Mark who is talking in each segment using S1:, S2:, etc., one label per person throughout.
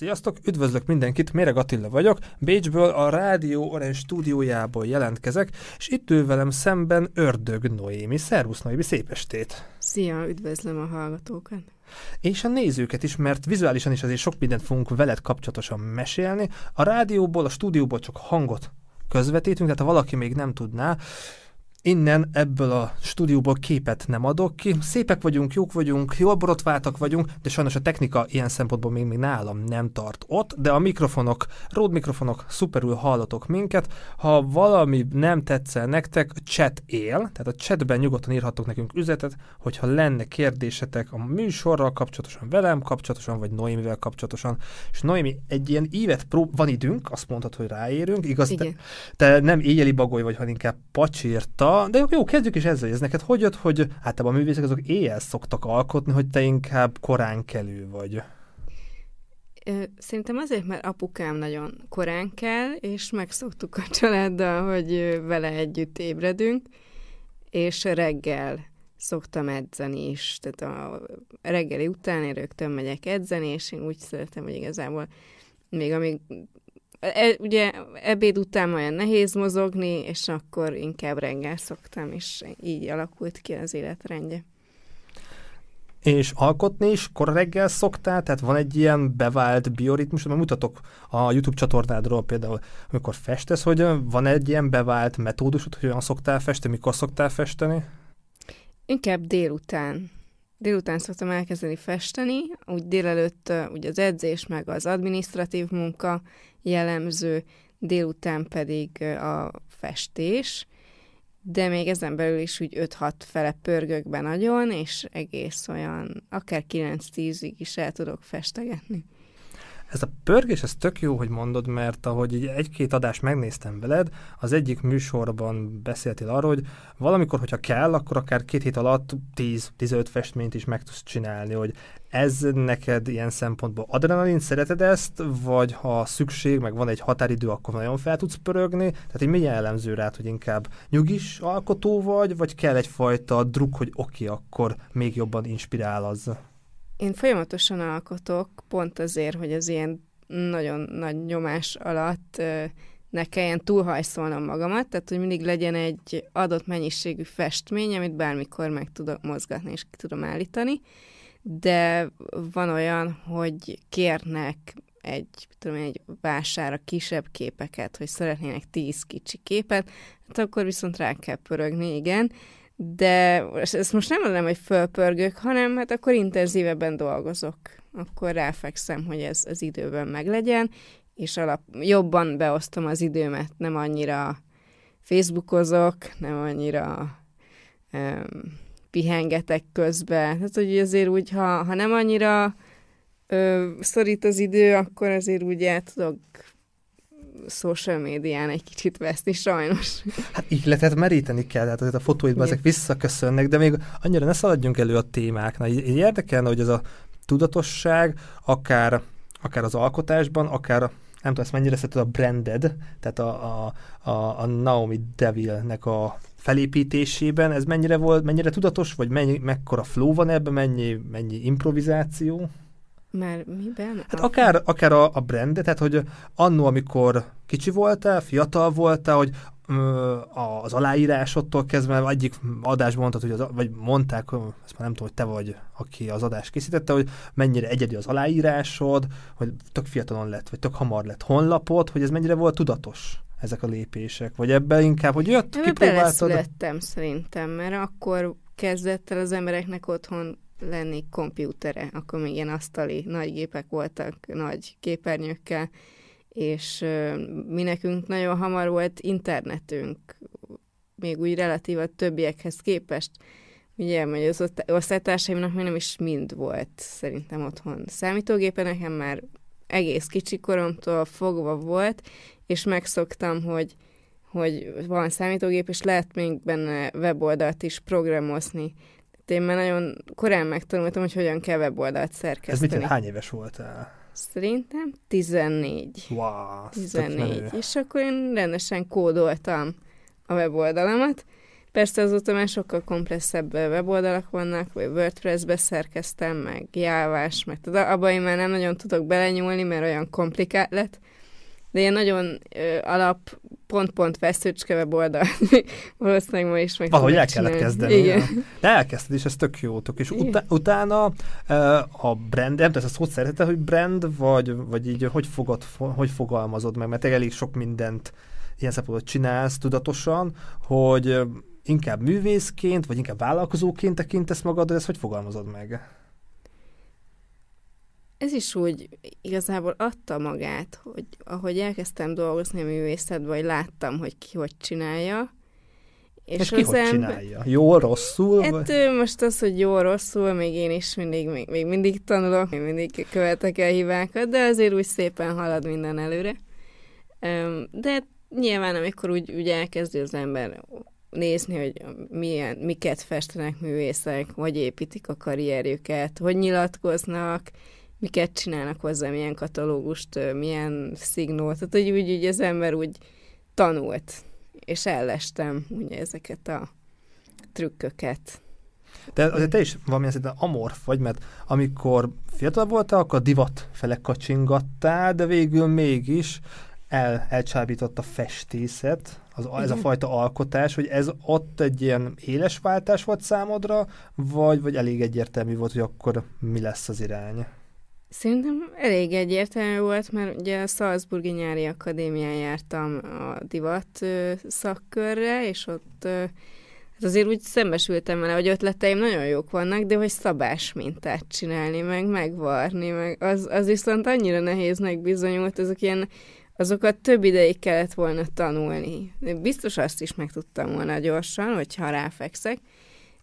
S1: Sziasztok, üdvözlök mindenkit, Méreg Attila vagyok, Bécsből a Rádió Orange stúdiójából jelentkezek, és itt ül velem szemben Ördög Noémi. Szervusz Noémi, szép estét!
S2: Szia, üdvözlöm a hallgatókat!
S1: És a nézőket is, mert vizuálisan is azért sok mindent fogunk veled kapcsolatosan mesélni. A rádióból, a stúdióból csak hangot közvetítünk, tehát ha valaki még nem tudná, innen ebből a stúdióból képet nem adok ki. Szépek vagyunk, jók vagyunk, jól borotváltak vagyunk, de sajnos a technika ilyen szempontból még, még nálam nem tart ott, de a mikrofonok, Rode mikrofonok, szuperül hallatok minket. Ha valami nem tetszel nektek, chat él, tehát a chatben nyugodtan írhatok nekünk üzetet, hogyha lenne kérdésetek a műsorral kapcsolatosan, velem kapcsolatosan, vagy Noémivel kapcsolatosan. És Noémi, egy ilyen évet prób- van időnk, azt mondhatod, hogy ráérünk, igaz, te, te nem éjjeli bagoly vagy, hanem inkább pacsírta, de jó, kezdjük is ezzel, ez neked hogy jött, hogy általában a művészek azok éjjel szoktak alkotni, hogy te inkább korán kelő vagy?
S2: Szerintem azért, mert apukám nagyon korán kell, és megszoktuk a családdal, hogy vele együtt ébredünk, és reggel szoktam edzeni is. Tehát a reggeli után én rögtön megyek edzeni, és én úgy szeretem, hogy igazából még amíg E, ugye ebéd után olyan nehéz mozogni, és akkor inkább reggel szoktam, és így alakult ki az életrendje.
S1: És alkotni is kor reggel szoktál? Tehát van egy ilyen bevált bioritmus, mert mutatok a YouTube csatornádról például, amikor festesz, hogy van egy ilyen bevált metódusod, hogy olyan szoktál festeni, mikor szoktál festeni?
S2: Inkább délután délután szoktam elkezdeni festeni, úgy délelőtt ugye az edzés meg az administratív munka jellemző, délután pedig a festés, de még ezen belül is úgy 5-6 fele pörgök be nagyon, és egész olyan, akár 9-10-ig is el tudok festegetni.
S1: Ez a pörgés, ez tök jó, hogy mondod, mert ahogy így egy-két adást megnéztem veled, az egyik műsorban beszéltél arról, hogy valamikor, hogyha kell, akkor akár két hét alatt 10-15 festményt is meg tudsz csinálni, hogy ez neked ilyen szempontból adrenalin, szereted ezt, vagy ha szükség, meg van egy határidő, akkor nagyon fel tudsz pörögni, tehát egy milyen jellemző rád, hogy inkább nyugis alkotó vagy, vagy kell egyfajta druk, hogy oké, okay, akkor még jobban inspirál az?
S2: Én folyamatosan alkotok, pont azért, hogy az ilyen nagyon nagy nyomás alatt ne kelljen túlhajszolnom magamat, tehát hogy mindig legyen egy adott mennyiségű festmény, amit bármikor meg tudok mozgatni és ki tudom állítani, de van olyan, hogy kérnek egy, tudom, egy vására kisebb képeket, hogy szeretnének tíz kicsi képet, hát akkor viszont rá kell pörögni, igen, de ezt most nem mondom, hogy fölpörgök, hanem hát akkor intenzívebben dolgozok. Akkor ráfekszem, hogy ez az időben meglegyen, és alap, jobban beosztom az időmet, nem annyira Facebookozok, nem annyira um, pihengetek közben. Tehát, hogy azért úgy, ha, ha nem annyira ö, szorít az idő, akkor azért úgy el tudok social médián egy kicsit veszni, sajnos.
S1: Hát ihletet meríteni kell, tehát a fotóidban ezek visszaköszönnek, de még annyira ne szaladjunk elő a témáknál. Így, így érdekelne, hogy ez a tudatosság, akár, akár az alkotásban, akár nem tudom, ezt mennyire szereted a branded, tehát a, a, a, a Naomi Deville-nek a felépítésében, ez mennyire volt, mennyire tudatos, vagy mennyi, mekkora flow van ebben, mennyi, mennyi improvizáció?
S2: Már miben?
S1: Hát akár, akár a, a brandet, tehát hogy annó, amikor kicsi voltál, fiatal voltál, hogy az aláírásodtól kezdve egyik adásban mondtad, hogy az, vagy mondták, ezt már nem tudom, hogy te vagy, aki az adást készítette, hogy mennyire egyedi az aláírásod, hogy tök fiatalon lett, vagy tök hamar lett honlapot, hogy ez mennyire volt tudatos ezek a lépések, vagy ebben inkább, hogy jött,
S2: Ebbe kipróbáltad? szerintem, mert akkor kezdett el az embereknek otthon lenni kompjútere, akkor még ilyen asztali nagy gépek voltak, nagy képernyőkkel, és mi nekünk nagyon hamar volt internetünk, még úgy relatív a többiekhez képest. Ugye, hogy az osztálytársaimnak még nem is mind volt szerintem otthon. Számítógépe, nekem már egész kicsi koromtól fogva volt, és megszoktam, hogy, hogy van számítógép, és lehet még benne weboldalt is programozni én már nagyon korán megtanultam, hogy hogyan kell weboldalt szerkeszteni.
S1: Ez mit, hány éves voltál?
S2: Szerintem 14.
S1: Wow,
S2: 14. És akkor én rendesen kódoltam a weboldalamat, Persze azóta már sokkal komplexebb weboldalak vannak, vagy WordPress-be szerkeztem, meg jávás, meg tudod, abban én már nem nagyon tudok belenyúlni, mert olyan komplikált lett. De ilyen nagyon ö, alap, pont-pont veszőcske weboldal, valószínűleg ma is meg
S1: Valahogy el kellett
S2: csinálni.
S1: kezdeni.
S2: Igen.
S1: De elkezdted, és ez tök jótok. És utá- utána ö, a brand, nem tudom, ezt szót szereted, hogy brand, vagy, vagy így hogy, fogod, fo- hogy fogalmazod meg, mert elég sok mindent ilyen szempontból csinálsz tudatosan, hogy inkább művészként, vagy inkább vállalkozóként tekintesz magadra, ezt hogy fogalmazod meg?
S2: Ez is úgy igazából adta magát, hogy ahogy elkezdtem dolgozni a művészetben, vagy láttam, hogy ki hogy csinálja.
S1: És, és ki hogy
S2: ember-
S1: csinálja? Jól, rosszul?
S2: Hát
S1: vagy?
S2: most az, hogy jó, rosszul, még én is mindig, még, még mindig tanulok, még mindig követek el hibákat, de azért úgy szépen halad minden előre. De nyilván, amikor úgy, úgy elkezdi az ember nézni, hogy milyen, miket festenek művészek, hogy építik a karrierjüket, hogy nyilatkoznak, miket csinálnak hozzá, milyen katalógust, milyen szignót. Tehát, hogy úgy, úgy az ember úgy tanult, és ellestem ugye ezeket a trükköket.
S1: De azért te is valamilyen szinten amorf vagy, mert amikor fiatal voltál, akkor divat fele kacsingattál, de végül mégis el, elcsábított a festészet, az, ez a fajta alkotás, hogy ez ott egy ilyen éles váltás volt számodra, vagy, vagy elég egyértelmű volt, hogy akkor mi lesz az irány?
S2: Szerintem elég egyértelmű volt, mert ugye a Salzburgi Nyári Akadémián jártam a divat szakkörre, és ott hát azért úgy szembesültem vele, hogy ötleteim nagyon jók vannak, de hogy szabás mintát csinálni, meg megvarni, meg az, az viszont annyira nehéznek bizonyult, azok ilyen azokat több ideig kellett volna tanulni. Biztos azt is meg tudtam volna gyorsan, hogyha ráfekszek,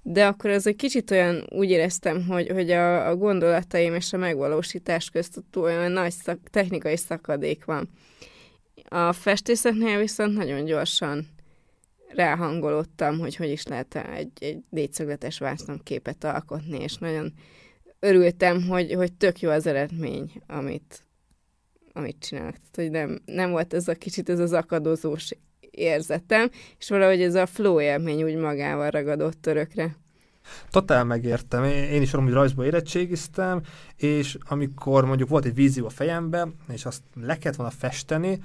S2: de akkor az egy kicsit olyan, úgy éreztem, hogy, hogy a, a gondolataim és a megvalósítás közt ott olyan nagy szak, technikai szakadék van. A festészetnél viszont nagyon gyorsan ráhangolódtam, hogy hogy is lehet egy, egy négyszögletes vásznonképet alkotni, és nagyon örültem, hogy, hogy tök jó az eredmény, amit, amit csinálok. Tehát, hogy nem, nem volt ez a kicsit ez az akadozós érzetem, és valahogy ez a flow élmény úgy magával ragadott örökre.
S1: Totál megértem. Én is amúgy rajzból érettségiztem, és amikor mondjuk volt egy vízió a fejemben, és azt le kellett volna festeni,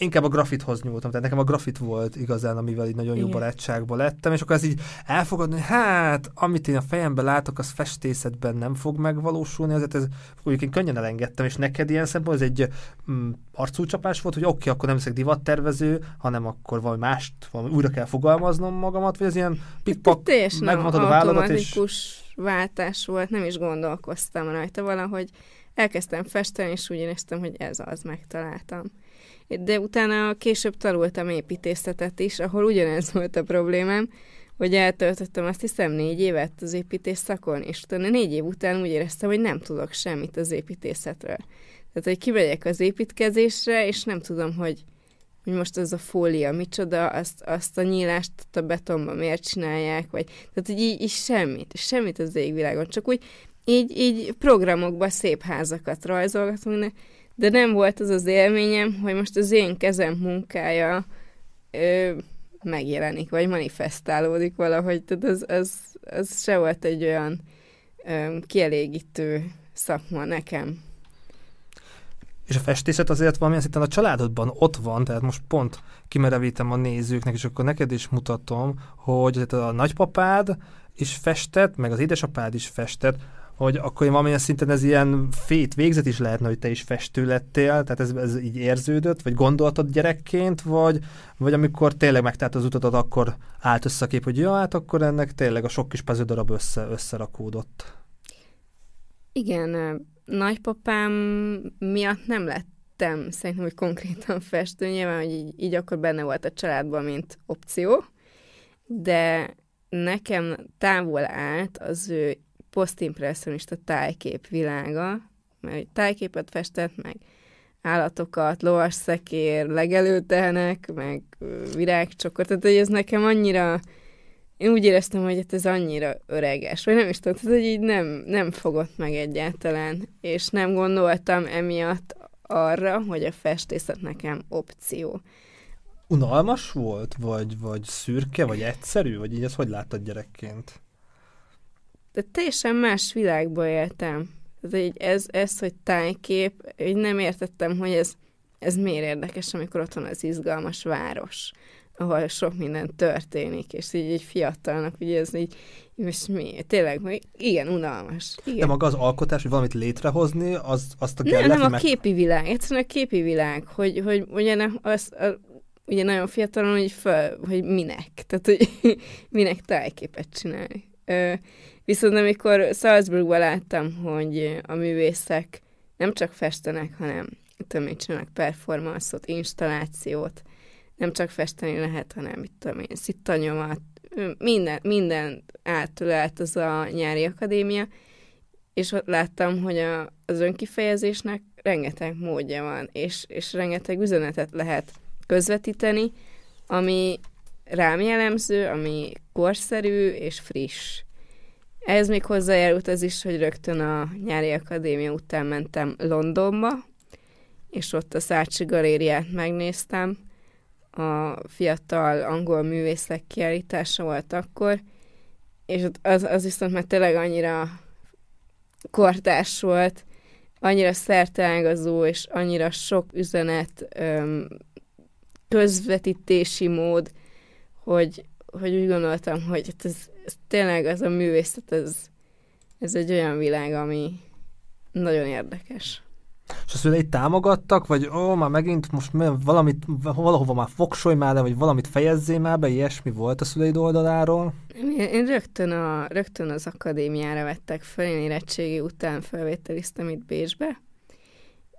S1: inkább a grafithoz nyúltam, tehát nekem a grafit volt igazán, amivel így nagyon jó
S2: Igen.
S1: barátságba lettem, és akkor ez így elfogadni, hogy hát, amit én a fejemben látok, az festészetben nem fog megvalósulni, azért ez én könnyen elengedtem, és neked ilyen szempontból ez egy mm, arcúcsapás volt, hogy oké, okay, akkor nem leszek divattervező, hanem akkor valami mást, valami újra kell fogalmaznom magamat, vagy ez ilyen pikpak,
S2: Teljesen
S1: megmondtad a válladat, és
S2: váltás volt, nem is gondolkoztam rajta valahogy. Elkezdtem festeni, és úgy éreztem, hogy ez az, megtaláltam. De utána később tanultam építészetet is, ahol ugyanez volt a problémám, hogy eltöltöttem azt hiszem négy évet az építés szakon, és utána négy év után úgy éreztem, hogy nem tudok semmit az építészetről. Tehát, hogy kimegyek az építkezésre, és nem tudom, hogy, hogy most ez a fólia micsoda, azt, azt a nyílást a betonban miért csinálják, vagy tehát, hogy így, így semmit, semmit az égvilágon, csak úgy így, így programokba szép házakat rajzolgatunk, de, nem volt az az élményem, hogy most az én kezem munkája ö, megjelenik, vagy manifestálódik valahogy, tehát az, az, az se volt egy olyan ö, kielégítő szakma nekem.
S1: És a festészet azért valamilyen szinten a családodban ott van, tehát most pont kimerevítem a nézőknek, és akkor neked is mutatom, hogy a nagypapád is festett, meg az édesapád is festett, hogy akkor valamilyen szinten ez ilyen fét végzet is lehetne, hogy te is festő lettél, tehát ez, ez így érződött, vagy gondoltad gyerekként, vagy, vagy amikor tényleg megtárt az utadat, akkor állt össze a kép, hogy ja, hát akkor ennek tényleg a sok kis darab össze, összerakódott.
S2: Igen, nagypapám miatt nem lettem szerintem, hogy konkrétan festő, nyilván, hogy így, így akkor benne volt a családban, mint opció, de nekem távol állt az ő posztimpresszionista tájkép világa, mert tájképet festett, meg állatokat, lovasszekér, legelőtehenek, meg virágcsokor, tehát hogy ez nekem annyira én úgy éreztem, hogy hát ez annyira öreges, vagy nem is tudom, tehát, hogy így nem, nem fogott meg egyáltalán, és nem gondoltam emiatt arra, hogy a festészet nekem opció.
S1: unalmas volt, vagy, vagy szürke, vagy egyszerű, vagy így ezt hogy láttad gyerekként?
S2: De teljesen más világba éltem. Tehát így ez, ez, hogy tájkép, így nem értettem, hogy ez, ez miért érdekes, amikor ott van az izgalmas város, ahol sok minden történik, és így egy fiatalnak, ugye ez így, most mi, tényleg, igen, unalmas. Igen.
S1: De maga az alkotás, hogy valamit létrehozni, az, azt a
S2: nem, nem a képi világ, egyszerűen a képi világ, hogy, hogy ugye, ne, az, a, ugye nagyon fiatalon, hogy, föl, hogy minek, tehát hogy minek tájképet csinálni. Ö, viszont amikor Salzburgban láttam, hogy a művészek nem csak festenek, hanem tudom én, csinálnak performanszot, installációt, nem csak festeni lehet, hanem mit tudom én, szittanyomat, minden, minden átölelt az a nyári akadémia, és ott láttam, hogy a, az önkifejezésnek rengeteg módja van, és, és rengeteg üzenetet lehet közvetíteni, ami rám jellemző, ami korszerű és friss. Ez még hozzájárult az is, hogy rögtön a nyári akadémia után mentem Londonba, és ott a Szácsi galériát megnéztem, a fiatal angol művészek kiállítása volt akkor, és az, az viszont már tényleg annyira kortás volt, annyira szerteágazó, és annyira sok üzenet, öm, közvetítési mód, hogy, hogy úgy gondoltam, hogy hát ez, ez tényleg az a művészet, ez, ez egy olyan világ, ami nagyon érdekes.
S1: És a szülei támogattak, vagy ó, már megint most valamit, valahova már fogsolj már le, vagy valamit fejezzé már be, ilyesmi volt a szüleid oldaláról?
S2: Én, én rögtön, a, rögtön az akadémiára vettek fel, én érettségi után felvételiztem itt Bécsbe.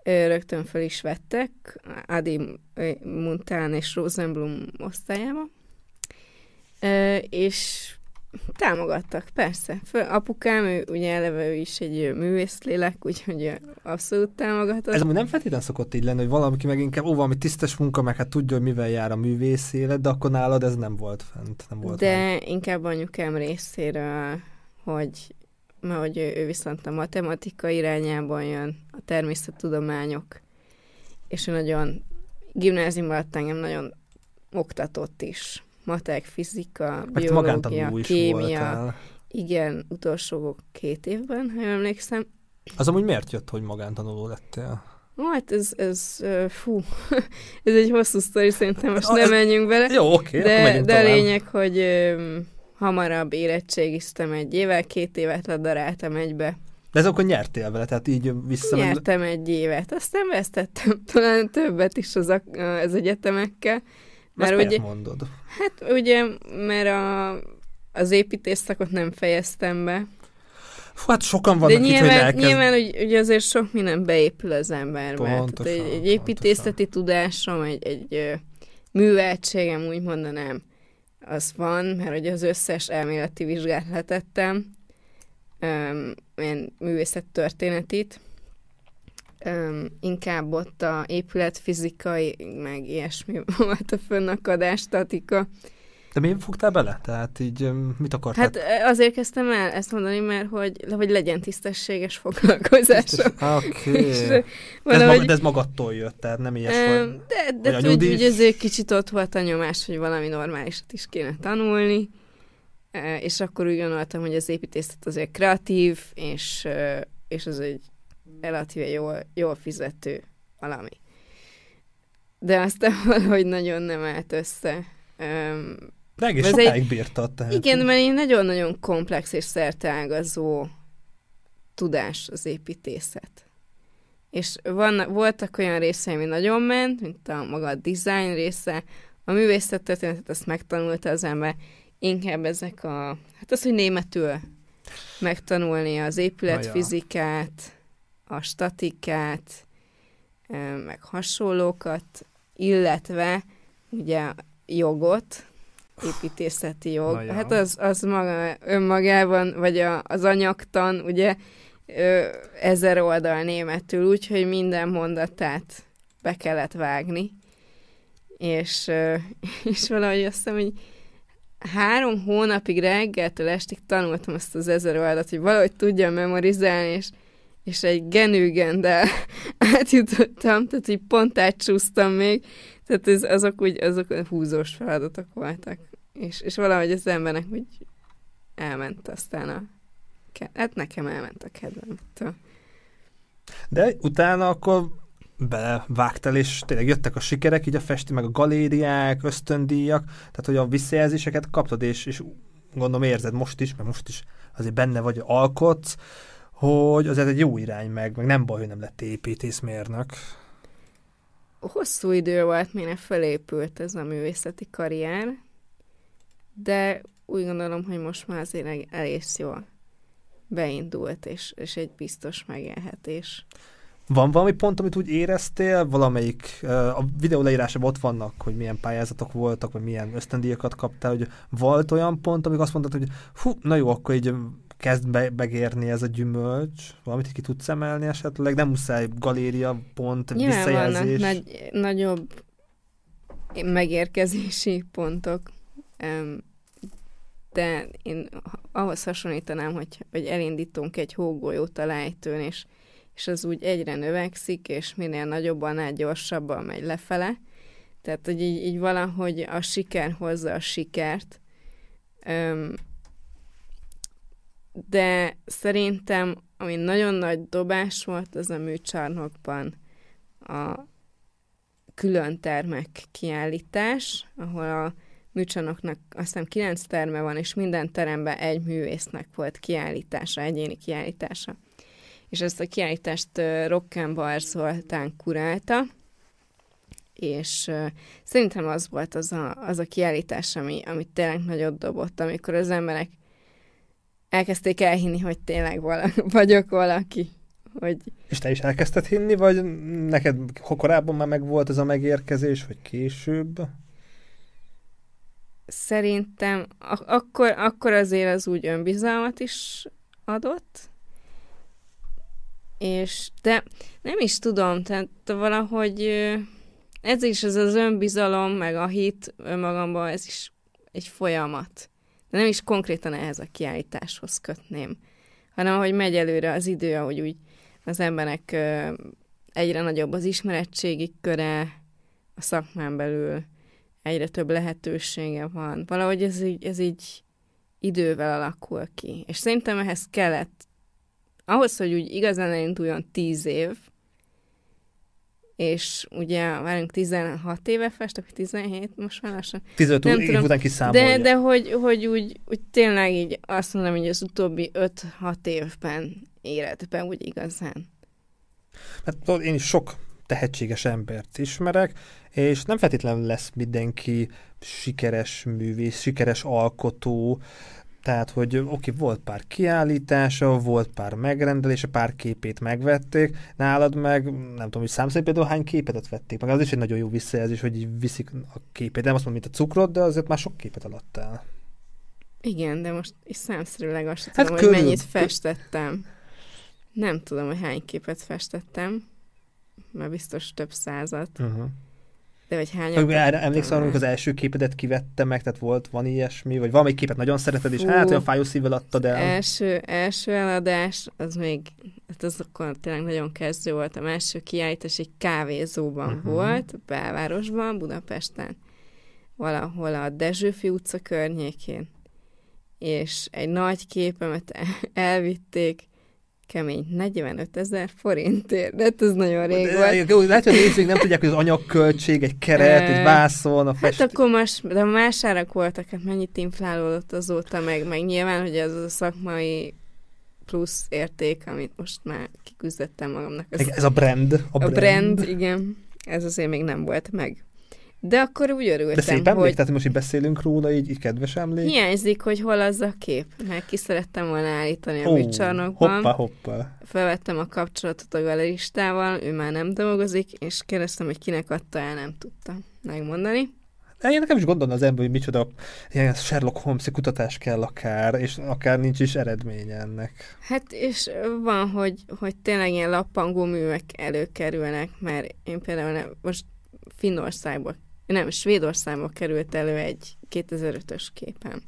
S2: Rögtön fel is vettek, Adi Muntán és Rosenblum osztályába. És Támogattak, persze. Föl, apukám, ő, ugye eleve ő is egy művészlélek, úgyhogy abszolút támogatott.
S1: Ez amúgy nem feltétlenül szokott így lenni, hogy valaki meg inkább, ó, valami tisztes munka, meg hát tudja, hogy mivel jár a művész élet, de akkor nálad ez nem volt fent. Nem volt
S2: de meg. inkább anyukám részéről, hogy mert hogy ő, ő viszont a matematika irányában jön, a természettudományok, és ő nagyon gimnáziumban engem nagyon oktatott is matek, fizika, Meg biológia, kémia. Igen, utolsó két évben, ha emlékszem.
S1: Az amúgy miért jött, hogy magántanuló lettél?
S2: Hát ez, ez, fú, ez egy hosszú sztori, szerintem most nem menjünk bele.
S1: Jó, oké,
S2: de, de a lényeg, hogy ö, hamarabb érettségiztem egy évvel, két évet ledaráltam egybe.
S1: De ez akkor nyertél vele, tehát így vissza.
S2: Nyertem egy évet, aztán vesztettem talán többet is az, az egyetemekkel.
S1: Mert Ezt ugye, mondod?
S2: Hát ugye, mert a, az építészakot nem fejeztem be.
S1: Fú, hát sokan vannak
S2: De nyilván,
S1: itt, hogy elkezd...
S2: nyilván hogy, ugye azért sok minden beépül az emberbe. Pontosan, Tehát egy, egy építészeti pontosan. tudásom, egy, egy műveltségem, úgy mondanám, az van, mert hogy az összes elméleti vizsgát letettem, um, ilyen művészettörténetit, um, inkább ott a épületfizikai, meg ilyesmi volt a fönnakadás, statika.
S1: De miért fogtál bele? Tehát így mit akartál?
S2: Hát azért kezdtem el ezt mondani, mert hogy, hogy legyen tisztességes foglalkozásom.
S1: Oké. Okay. valahogy... ez, de ez magadtól jött, tehát nem ilyes um,
S2: De, de hogy, nyugdíj... hogy azért kicsit ott volt a nyomás, hogy valami normálisat is kéne tanulni, és akkor úgy gondoltam, hogy az építészet azért kreatív, és, és az egy relatíve jól, jól fizető valami. De aztán valahogy nagyon nem állt össze. Um,
S1: de egész sokáig egy, bírtad. Tehát.
S2: Igen, mert én nagyon-nagyon komplex és szerteágazó tudás az építészet. És van, voltak olyan részei, ami nagyon ment, mint a maga a design része, a művészettörténetet azt megtanulta az ember, inkább ezek a, hát az, hogy németül megtanulni az épületfizikát, a statikát, meg hasonlókat, illetve ugye jogot, építészeti jog. Na. Hát az, az maga, önmagában, vagy a, az anyagtan, ugye ö, ezer oldal németül, úgyhogy minden mondatát be kellett vágni. És, ö, és valahogy azt hiszem, hogy három hónapig reggeltől estig tanultam azt az ezer oldalt, hogy valahogy tudjam memorizálni, és és egy genőgendel átjutottam, tehát így pont átcsúsztam még, Tehát ez, azok úgy, azok húzós feladatok voltak. És, és valahogy az embernek úgy elment aztán a... Hát nekem elment a kedvemtől.
S1: De utána akkor belevágtál, és tényleg jöttek a sikerek, így a festi, meg a galériák, ösztöndíjak, tehát hogy a visszajelzéseket kaptad, és, és gondolom érzed most is, mert most is azért benne vagy, alkotsz, hogy az egy jó irány meg, meg nem baj, hogy nem lett építészmérnök.
S2: Hosszú idő volt, mire felépült ez a művészeti karrier, de úgy gondolom, hogy most már azért elég jól beindult, és, és egy biztos megélhetés.
S1: Van valami pont, amit úgy éreztél, valamelyik, a videó leírásában ott vannak, hogy milyen pályázatok voltak, vagy milyen ösztöndíjakat kaptál, hogy volt olyan pont, amikor azt mondtad, hogy hú, na jó, akkor így kezd be, megérni ez a gyümölcs, valamit ki tudsz emelni esetleg, nem muszáj galéria, pont, Nyilván visszajelzés.
S2: vannak nagy, nagyobb megérkezési pontok, de én ahhoz hasonlítanám, hogy, hogy elindítunk egy hógolyót a lejtőn, és és az úgy egyre növekszik, és minél nagyobb, annál gyorsabban megy lefele. Tehát, hogy így, így valahogy a siker hozza a sikert. Öm, de szerintem, ami nagyon nagy dobás volt, az a műcsarnokban a külön termek kiállítás, ahol a műcsarnoknak azt hiszem kilenc terme van, és minden teremben egy művésznek volt kiállítása, egyéni kiállítása. És ezt a kiállítást Rockenbar Zoltán kurálta, és szerintem az volt az a, az a kiállítás, ami, ami tényleg nagyot dobott, amikor az emberek elkezdték elhinni, hogy tényleg vala, vagyok valaki. Hogy...
S1: És te is elkezdted hinni, vagy neked korábban már meg volt ez a megérkezés, vagy később?
S2: Szerintem ak- akkor, akkor azért az úgy önbizalmat is adott, és de nem is tudom, tehát valahogy ez is az az önbizalom, meg a hit önmagamban, ez is egy folyamat. De nem is konkrétan ehhez a kiállításhoz kötném, hanem ahogy megy előre az idő, ahogy úgy az emberek egyre nagyobb az ismerettségi köre a szakmán belül, egyre több lehetősége van. Valahogy ez így, ez így idővel alakul ki. És szerintem ehhez kellett ahhoz, hogy úgy igazán elinduljon tíz év, és ugye várjunk 16 éve festek, vagy 17 most már lassan.
S1: 15 nem év tudom, után kiszámolja.
S2: De, de hogy, hogy úgy, úgy tényleg így azt mondom, hogy az utóbbi 5-6 évben életben úgy igazán.
S1: Hát én is sok tehetséges embert ismerek, és nem feltétlenül lesz mindenki sikeres művész, sikeres alkotó, tehát, hogy oké, volt pár kiállítása, volt pár megrendelése, pár képét megvették, nálad meg, nem tudom, hogy számszerű például hány képet vették meg, az is egy nagyon jó visszajelzés, hogy így viszik a képét, nem azt mondom, mint a cukrot, de azért már sok képet alattál.
S2: Igen, de most is számszerűleg azt hát tudom, körül... hogy mennyit festettem. Nem tudom, hogy hány képet festettem, mert biztos több százat. Uh-huh. De hogy hány
S1: Emlékszem, amikor az első képedet kivette meg, tehát volt, van ilyesmi, vagy valami képet nagyon szereted, és Fú, hát olyan fájó szívvel adtad el.
S2: Első, első eladás, az még, hát az akkor tényleg nagyon kezdő volt. A első kiállítás egy kávézóban uh-huh. volt, belvárosban, Budapesten, valahol a Dezsőfi utca környékén. És egy nagy képemet elvitték, kemény 45 ezer forintért, de hát ez nagyon rég de, volt.
S1: Lehet, hogy nézzük, nem tudják, hogy az anyagköltség, egy keret, egy vászon, a
S2: fest... Hát akkor más, de más árak voltak, hát mennyit inflálódott azóta, meg, meg nyilván, hogy ez a szakmai plusz érték, amit most már kiküzdettem magamnak.
S1: Ez, ez a brand.
S2: A, a brand. brand, igen. Ez azért még nem volt meg. De akkor úgy örültem, De
S1: szép emlék, hogy... tehát most így beszélünk róla, így, így kedves emlék.
S2: Hiányzik, hogy hol az a kép, mert ki szerettem volna állítani a oh, műcsarnokban.
S1: Hoppa, hoppa.
S2: Felvettem a kapcsolatot a galeristával, ő már nem dolgozik, és kérdeztem, hogy kinek adta el, nem tudta megmondani.
S1: Én nekem is gondolna az ember, hogy micsoda ilyen Sherlock holmes kutatás kell akár, és akár nincs is eredménye ennek.
S2: Hát és van, hogy, hogy tényleg ilyen lappangó művek előkerülnek, mert én például most Finnországba nem, Svédországba került elő egy 2005-ös képem.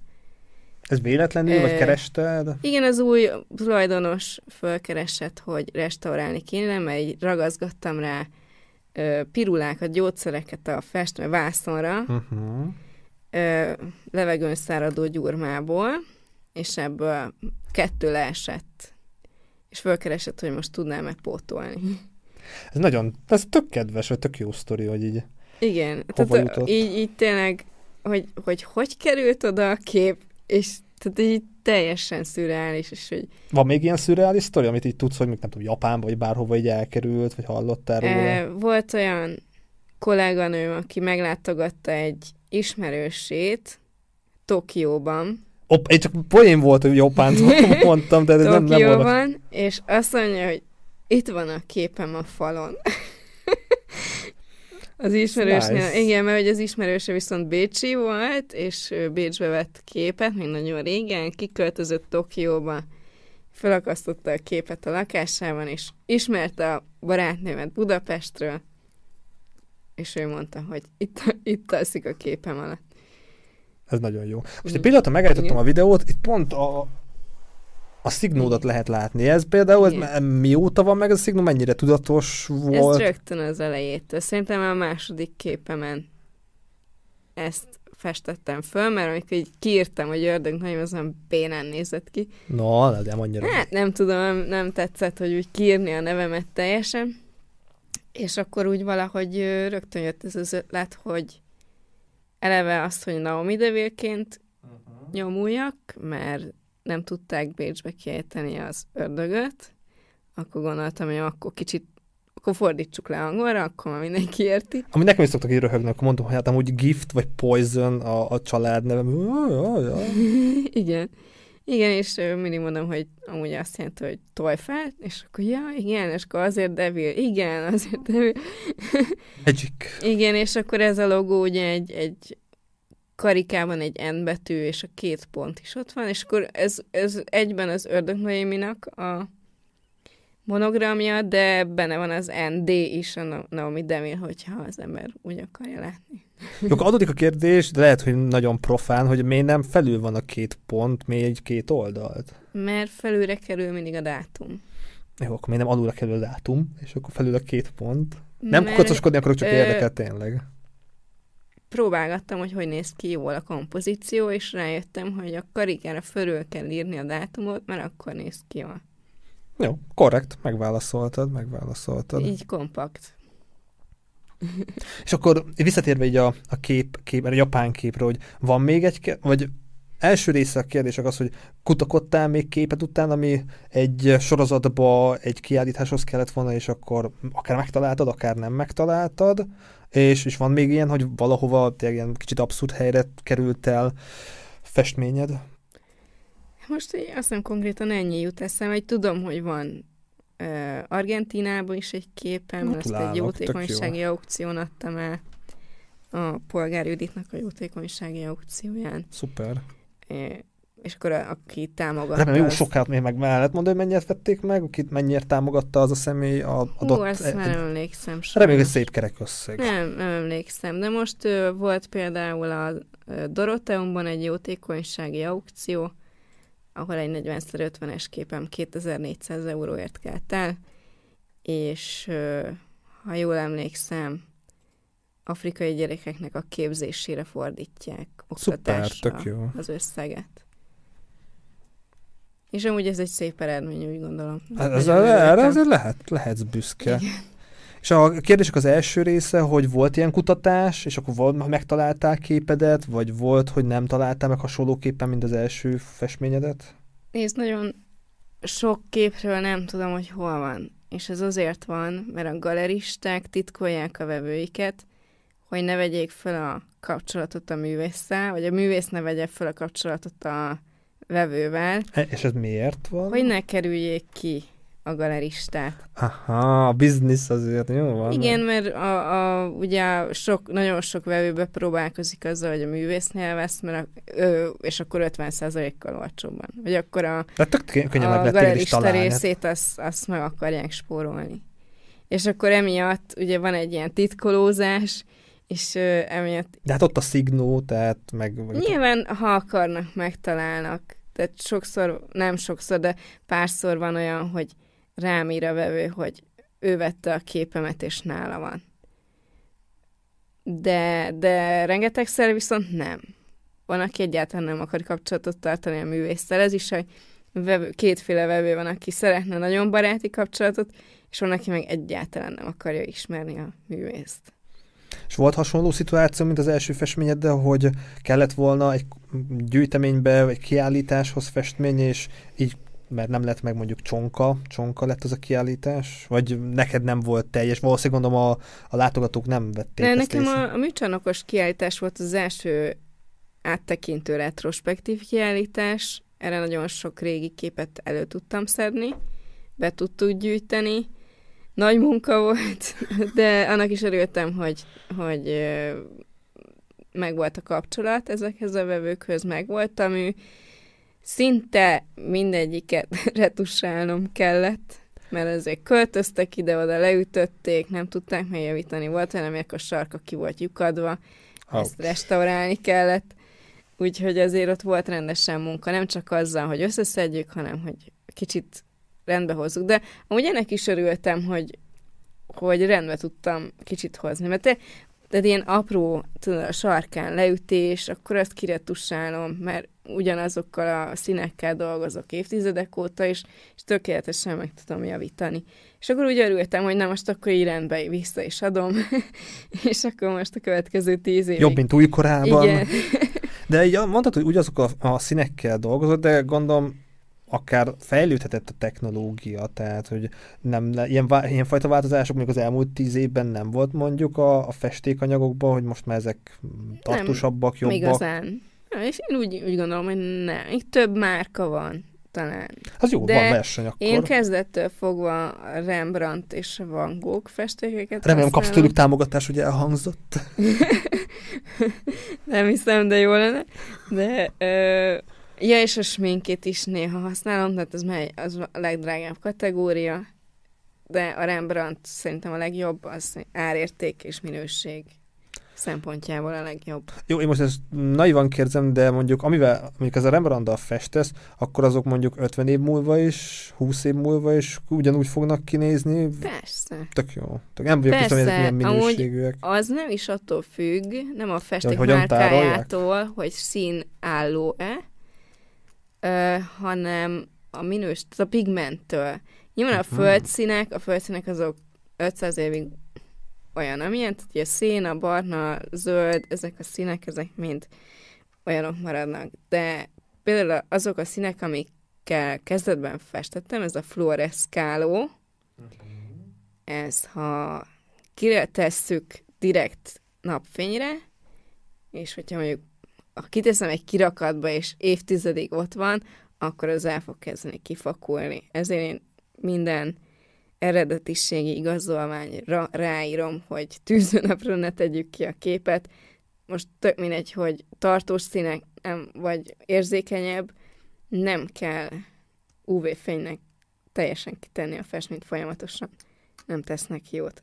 S1: Ez véletlenül, e, vagy kerested?
S2: Igen, az új tulajdonos fölkeresett, hogy restaurálni kéne, mert így ragaszgattam rá ö, pirulákat, gyógyszereket a festve vászonra,
S1: Uh-huh.
S2: ö, levegőn száradó gyurmából, és ebből kettő leesett, és fölkeresett, hogy most tudná megpótolni.
S1: Ez nagyon, ez tök kedves, vagy tök jó sztori, hogy így.
S2: Igen,
S1: Hova
S2: tehát
S1: jutott?
S2: így, így tényleg, hogy, hogy hogy került oda a kép, és tehát így teljesen szürreális, és hogy
S1: Van még ilyen szürreális sztori, amit így tudsz, hogy még nem tudom, Japánba, vagy bárhova így elkerült, vagy hallottál róla?
S2: e, volt olyan kolléganőm, aki meglátogatta egy ismerősét Tokióban,
S1: Op, én csak poén volt, hogy Japánt mondtam, de ez nem, nem volt.
S2: És azt mondja, hogy itt van a képem a falon. az ismerősnél,
S1: Nice.
S2: igen, mert hogy az ismerőse viszont Bécsi volt, és Bécsbe vett képet, még nagyon régen, kiköltözött Tokióba, felakasztotta a képet a lakásában, és ismerte a barátnőmet Budapestről, és ő mondta, hogy itt, itt alszik a képem alatt.
S1: Ez nagyon jó. Most egy
S2: Mm.
S1: pillanatra megállítottam a videót, itt pont a, a szignódat lehet látni. Ez például, ez
S2: Igen.
S1: mióta van meg ez a szignó, mennyire tudatos
S2: Ez
S1: volt?
S2: rögtön az elejétől. Szerintem a második képemen ezt festettem föl, mert amikor így kiírtam, hogy ördög nagyon az nem bénán nézett ki.
S1: Na, de nem annyira.
S2: Hát nem tudom, nem, nem tetszett, hogy úgy kiírni a nevemet teljesen. És akkor úgy valahogy rögtön jött ez az ötlet, hogy eleve azt, hogy Naomi Deville-ként nyomuljak, mert nem tudták Bécsbe kiejteni az ördögöt, akkor gondoltam, hogy akkor kicsit akkor fordítsuk le angolra, akkor már mindenki érti.
S1: Ami nekem is szoktak így röhögni, akkor mondom, hogy hát amúgy Gift vagy Poison a, a család nevem.
S2: Igen. Igen, és mindig mondom, hogy amúgy azt jelenti, hogy tojfel, és akkor ja, igen, és akkor azért devil, igen, azért devil.
S1: Magic.
S2: Igen, és akkor ez a logó ugye egy, egy karikában egy N betű, és a két pont is ott van, és akkor ez, ez egyben az Ördög Noéminak a monogramja, de benne van az ND is, a Na- Naomi Devil, hogyha az ember úgy akarja látni.
S1: Jó, adódik a kérdés, de lehet, hogy nagyon profán, hogy miért nem felül van a két pont, miért egy két oldalt.
S2: Mert felülre kerül mindig a dátum.
S1: Jó, akkor miért nem alulra kerül a dátum, és akkor felül a két pont. Nem
S2: Mert
S1: kocoskodni akarok, csak
S2: ö,
S1: érdekel tényleg.
S2: Próbálgattam, hogy hogy néz ki jól a kompozíció, és rájöttem, hogy a karikára fölül kell írni a dátumot, mert akkor néz ki jól.
S1: Jó, korrekt, megválaszoltad, megválaszoltad.
S2: Így kompakt.
S1: És akkor visszatérve így a, a kép, kép, a japán képre, hogy van még egy, vagy első része a kérdések az, hogy kutakodtál még képet után, ami egy sorozatba, egy kiállításhoz kellett volna, és akkor akár megtaláltad, akár nem megtaláltad, és, és van még ilyen, hogy valahova tényleg ilyen kicsit abszurd helyre került el festményed?
S2: Most így azt hiszem konkrétan ennyi jut eszembe, hogy tudom, hogy van uh, Argentinában is egy képem, azt egy
S1: Gratulálok,
S2: jótékonysági aukción adtam el a Polgár Juditnak a jótékonysági aukcióján.
S1: Szuper.
S2: És akkor a, aki támogatta...
S1: Remélem, jó
S2: azt-
S1: sokat még meg mellett mondani, hogy mennyit vették meg, akit mennyire támogatta az a személy a adott...
S2: Hú, azt már nem emlékszem
S1: Reméljük, hogy
S2: sajnos.
S1: szép kerek összeg.
S2: Nem, nem emlékszem, de most ö, volt például a Doroteumban egy jótékonysági aukció, ahol egy 40x50-es képem 2400 euróért kelt el, és ö, ha jól emlékszem, afrikai gyerekeknek a képzésére fordítják
S1: Szuper,
S2: oktatásra
S1: tök jó.
S2: az összeget. És amúgy ez egy szép eredmény, úgy gondolom.
S1: Hát Ez,
S2: Nagyon
S1: erre
S2: örültem.
S1: azért lehet, lehetsz büszke. És a kérdések az első része, hogy volt ilyen kutatás, és akkor volt, megtaláltál képedet, vagy volt, hogy nem találtál meg hasonlóképpen, mint az első festményedet?
S2: Nézd, nagyon sok képről nem tudom, hogy hol van. És ez azért van, mert a galeristák titkolják a vevőiket, hogy ne vegyék fel a kapcsolatot a művésszel, vagy a művész ne vegye fel a kapcsolatot a vevővel,
S1: E- És ez miért van?
S2: hogy ne kerüljék ki a galeristát.
S1: Aha, a biznisz azért jó van.
S2: Igen, mert a, a, ugye sok, nagyon sok vevőbe próbálkozik azzal, hogy a művésznél vesz, mert a, ö, és akkor 50%-kal olcsóbban. Vagy akkor a,
S1: De tök könnyen
S2: a galerista részét azt, azt meg akarják spórolni. És akkor emiatt ugye van egy ilyen titkolózás, és ö, emiatt
S1: De hát ott a szignó, tehát meg... meg
S2: nyilván, ha akarnak, megtalálnak. Tehát sokszor, nem sokszor, de párszor van olyan, hogy rám ír a vevő, hogy ő vette a képemet, és nála van. de, de rengetegszer viszont nem. Van, aki egyáltalán nem akar kapcsolatot tartani a művésztel. Ez is egy vevő, kétféle vevő van, aki szeretne nagyon baráti kapcsolatot, és van, aki meg egyáltalán nem akarja ismerni a művészt.
S1: És volt hasonló szituáció, mint az első de hogy kellett volna egy gyűjteménybe, vagy kiállításhoz festmény, és így mert nem lett meg mondjuk csonka, csonka lett az a kiállítás, vagy neked nem volt teljes, valószínűleg gondolom a, a látogatók nem vették
S2: ne, Nekem a, a műcsarnokos kiállítás volt az első áttekintő retrospektív kiállítás, erre nagyon sok régi képet elő tudtam szedni, be tudtuk gyűjteni, nagy munka volt, de annak is örültem, hogy, hogy meg volt a kapcsolat ezekhez a vevőkhöz, meg volt a mű. Szinte mindegyiket retusálnom kellett, mert ezért költöztek ide-oda, leütötték, nem tudták megjavítani. Volt olyan, aminek a sarka ki volt lyukadva, Ouch. ezt restaurálni kellett. Úgyhogy azért ott volt rendesen munka, nem csak azzal, hogy összeszedjük, hanem hogy kicsit rendbe hozzuk. De amúgy ennek is örültem, hogy, hogy rendbe tudtam kicsit hozni. Mert te, tehát ilyen apró, tudod, a sarkán leütés, akkor ezt kiretusálom, mert ugyanazokkal a színekkel dolgozok évtizedek óta, és, és tökéletesen meg tudom javítani. És akkor úgy örültem, hogy na most akkor így rendbe vissza is adom, és akkor most a következő tíz évig...
S1: Jobb, mint újkorában. Igen. De így mondtad, hogy ugyanazok a, a színekkel dolgozott, de gondolom akár fejlődhetett a technológia, tehát hogy nem, ilyen, ilyenfajta változások még az elmúlt tíz évben nem volt mondjuk a, a festékanyagokban, hogy most már ezek tartósabbak,
S2: nem, jobbak. igazán. És én úgy, úgy gondolom, hogy nem. Itt több márka van talán.
S1: Az jó, De van verseny akkor.
S2: én kezdettől fogva Rembrandt és Van Gogh festékeket
S1: Remélem kapsz tőlük támogatást, ugye elhangzott.
S2: nem hiszem, de jó lenne. De ö, Ja, és a sminket is néha használom, tehát ez már az a legdrágább kategória, de a Rembrandt szerintem a legjobb, az árérték és minőség szempontjából a legjobb.
S1: Jó, én most ezt naivan kérdezem, de mondjuk amivel, mondjuk ez a rembrandt festesz, akkor azok mondjuk 50 év múlva is, 20 év múlva is ugyanúgy fognak kinézni?
S2: Persze.
S1: Tök jó. Tök, nem vagyok
S2: Persze,
S1: biztos, hogy milyen minőségűek.
S2: az nem is attól függ, nem a festék ja, márkájától, hogy szín álló-e, ö, hanem a minős, a pigmenttől. Nyilván a mhm. földszínek, a földszínek azok 500 évig olyan, amilyen, tehát szén, a barna, zöld, ezek a színek, ezek mind olyanok maradnak. De például azok a színek, amikkel kezdetben festettem, ez a fluoreszkáló, mhm. ez ha kire tesszük direkt napfényre, és hogyha mondjuk ha kiteszem egy kirakatba, és évtizedig ott van, akkor az el fog kezdeni kifakulni. Ezért én minden eredetiségi igazolványra ráírom, hogy tűzőnapra ne tegyük ki a képet. Most tök mindegy, hogy tartós színek, nem, vagy érzékenyebb, nem kell UV-fénynek teljesen kitenni a festményt folyamatosan. Nem tesznek jót.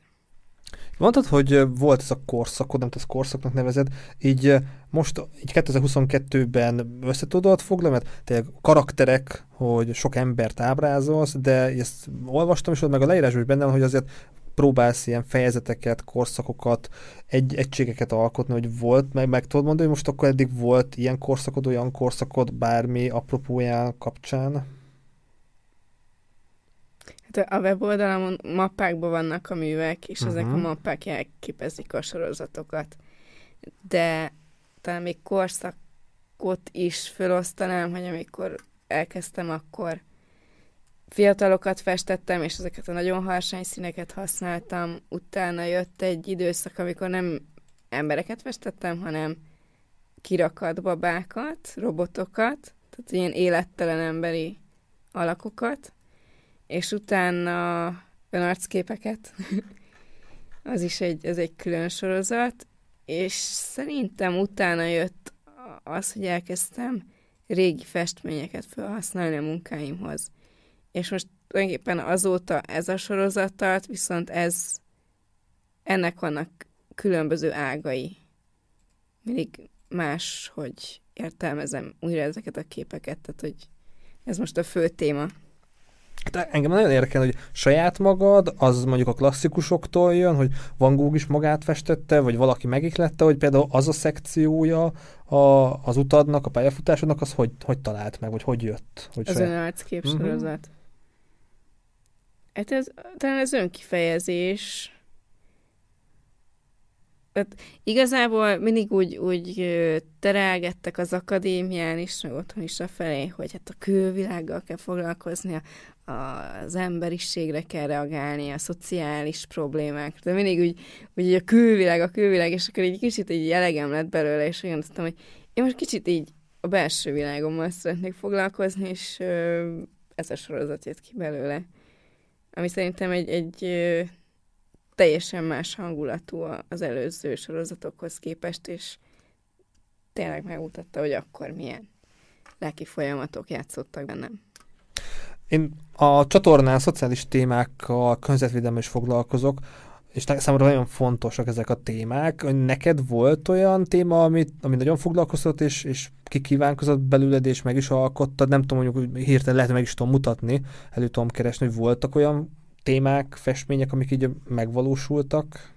S1: Mondtad, hogy volt ez a korszakod, nem ezt korszaknak nevezed, így most így 2022-ben összetudod foglalni, mert te karakterek, hogy sok embert ábrázolsz, de ezt olvastam, ott meg a leírásban is benne hogy azért próbálsz ilyen fejezeteket, korszakokat, egy, egységeket alkotni, hogy volt, meg, meg tudod mondani, hogy most akkor eddig volt ilyen korszakod, olyan korszakod bármi apropóján kapcsán?
S2: Hát a weboldalamon mappákban vannak a művek, és uh-huh. ezek a mhm. mappák jelképezik a sorozatokat. De talán még korszakot is felosztanám, hogy amikor elkezdtem, akkor fiatalokat festettem, és ezeket a nagyon harsány színeket használtam. Utána jött egy időszak, amikor nem embereket festettem, hanem kirakat babákat, robotokat, tehát ilyen élettelen emberi alakokat és utána önarcképeket, az is egy, az egy külön sorozat, és szerintem utána jött az, hogy elkezdtem régi festményeket felhasználni a munkáimhoz. És most tulajdonképpen azóta ez a sorozat tart, viszont ez ennek vannak különböző ágai. Mindig más, hogy értelmezem újra ezeket a képeket, tehát hogy ez most a fő téma.
S1: Hát engem nagyon érdekel, hogy saját magad, az mondjuk a klasszikusoktól jön, hogy Van Gogh is magát festette, vagy valaki megiklette, hogy például az a szekciója a, az utadnak, a pályafutásodnak, az hogy, hogy talált meg, vagy hogy jött? Hogy
S2: az önarckép sorozat. Uh-huh. Hát ez, talán ez önkifejezés, tehát igazából mindig úgy, úgy terelgettek az akadémián is, meg otthon is a felé, hogy hát a külvilággal kell foglalkozni, az emberiségre kell reagálni, a szociális problémákra. De mindig úgy, úgy a külvilág, a külvilág, és akkor egy kicsit így elegem lett belőle, és olyan tudtam, hogy én most kicsit így a belső világommal szeretnék foglalkozni, és ez a sorozat jött ki belőle. Ami szerintem egy, egy teljesen más hangulatú az előző sorozatokhoz képest, és tényleg megmutatta, hogy akkor milyen lelki folyamatok játszottak bennem.
S1: Én a csatornán szociális témákkal, környezetvédelemmel is foglalkozok, és számomra nagyon fontosak ezek a témák. Neked volt olyan téma, amit, ami nagyon foglalkoztat, és, és kikívánkozott belőled, és meg is alkottad? Nem tudom, mondjuk hirtelen lehet, meg is tudom mutatni, elő tudom keresni, hogy voltak olyan témák, festmények, amik így megvalósultak?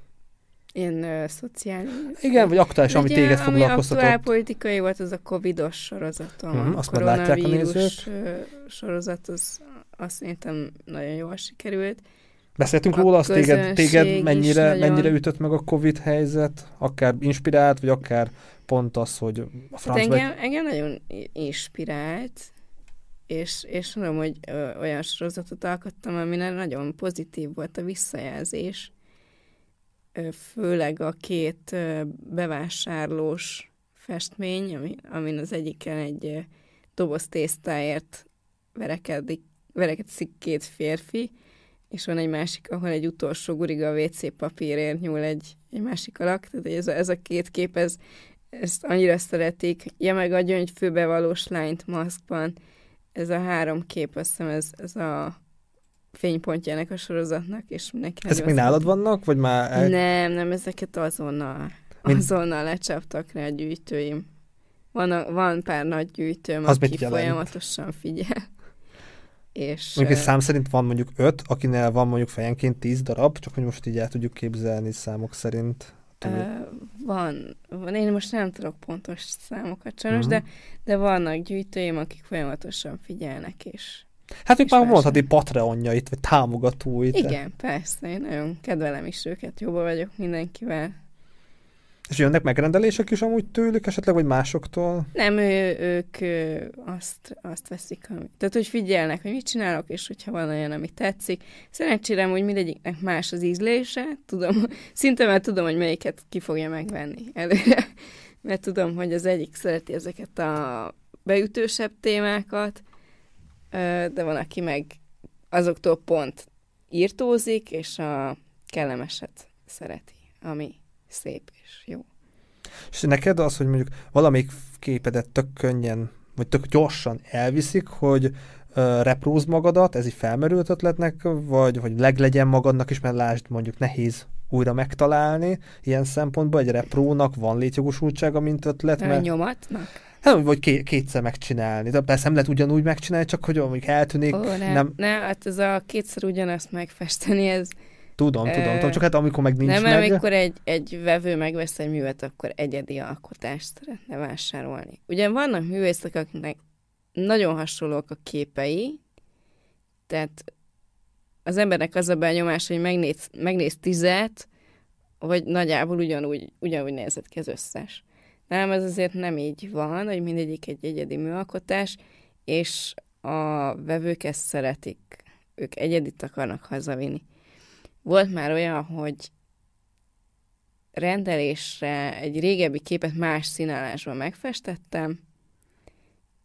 S2: Ilyen uh, szociális...
S1: Igen, vagy aktuális, ami téged foglalkoztatott. Ami
S2: politikai volt, az a covidos sorozatom.
S1: Uh-huh, azt már látják a nézők.
S2: sorozat, az azt szerintem nagyon jól sikerült.
S1: Beszéltünk a róla, azt téged, téged mennyire, nagyon... mennyire ütött meg a Covid helyzet, akár inspirált, vagy akár pont az, hogy a
S2: franc hát engem, vagy... engem nagyon inspirált, és, és tudom, hogy ö, olyan sorozatot alkottam, amire nagyon pozitív volt a visszajelzés, ö, főleg a két ö, bevásárlós festmény, ami, amin az egyiken egy doboz tésztáért verekedik, verekedik két férfi, és van egy másik, ahol egy utolsó guriga WC papírért nyúl egy, egy másik alak, tehát ez a, ez a két kép, ez, ezt annyira szeretik. Ja, meg a gyöngyfőbevalós lányt maszkban, ez a három kép, azt hiszem ez, ez a fénypontjának a sorozatnak, és mindenki
S1: Ezek még nálad vannak, vagy már...
S2: El... Nem, nem, ezeket azonnal, Mind... azonnal lecsaptak rá a gyűjtőim. Van, a, van pár nagy gyűjtőm, Az aki folyamatosan figyel. És,
S1: mondjuk egy szám szerint van mondjuk öt, akinél van mondjuk fejenként tíz darab, csak hogy most így el tudjuk képzelni számok szerint.
S2: Van, van, én most nem tudok pontos számokat sajnos, uh-huh. de, de vannak gyűjtőim, akik folyamatosan figyelnek, és
S1: Hát ők már mondhatni Patreonjait, vagy támogatóit.
S2: Igen, persze, én nagyon kedvelem is őket, jobban vagyok mindenkivel.
S1: És jönnek megrendelések is amúgy tőlük esetleg, vagy másoktól?
S2: Nem, ő, ők azt, azt veszik, amit. Tehát, hogy figyelnek, hogy mit csinálok, és hogyha van olyan, ami tetszik. Szerencsére, hogy mindegyiknek más az ízlése. Tudom, szinte már tudom, hogy melyiket ki fogja megvenni előre. Mert tudom, hogy az egyik szereti ezeket a beütősebb témákat, de van, aki meg azoktól pont írtózik, és a kellemeset szereti, ami szép és jó.
S1: És neked az, hogy mondjuk valamelyik képedet tök könnyen, vagy tök gyorsan elviszik, hogy uh, repróz magadat, ez így felmerült ötletnek, vagy hogy leglegyen magadnak is, mert lásd mondjuk nehéz újra megtalálni. Ilyen szempontból egy reprónak van létjogosultsága, mint ötlet.
S2: Mert... Nyomatnak?
S1: Hát, vagy ké- kétszer megcsinálni. De persze nem lehet ugyanúgy megcsinálni, csak hogy mondjuk eltűnik.
S2: Ó, nem, nem... ne, hát ez a kétszer ugyanazt megfesteni, ez
S1: Tudom, tudom, tudom, csak hát amikor meg nincs
S2: Nem,
S1: meg...
S2: mert amikor egy, egy vevő megvesz egy művet, akkor egyedi alkotást szeretne vásárolni. Ugyan vannak művészek, akiknek nagyon hasonlók a képei, tehát az embernek az a benyomás, hogy megnéz, megnéz tizet, hogy nagyjából ugyanúgy, ugyanúgy nézett ki az összes. Nem, ez azért nem így van, hogy mindegyik egy egyedi műalkotás, és a vevők ezt szeretik. Ők egyedit akarnak hazavinni. Volt már olyan, hogy rendelésre egy régebbi képet más színálásban megfestettem,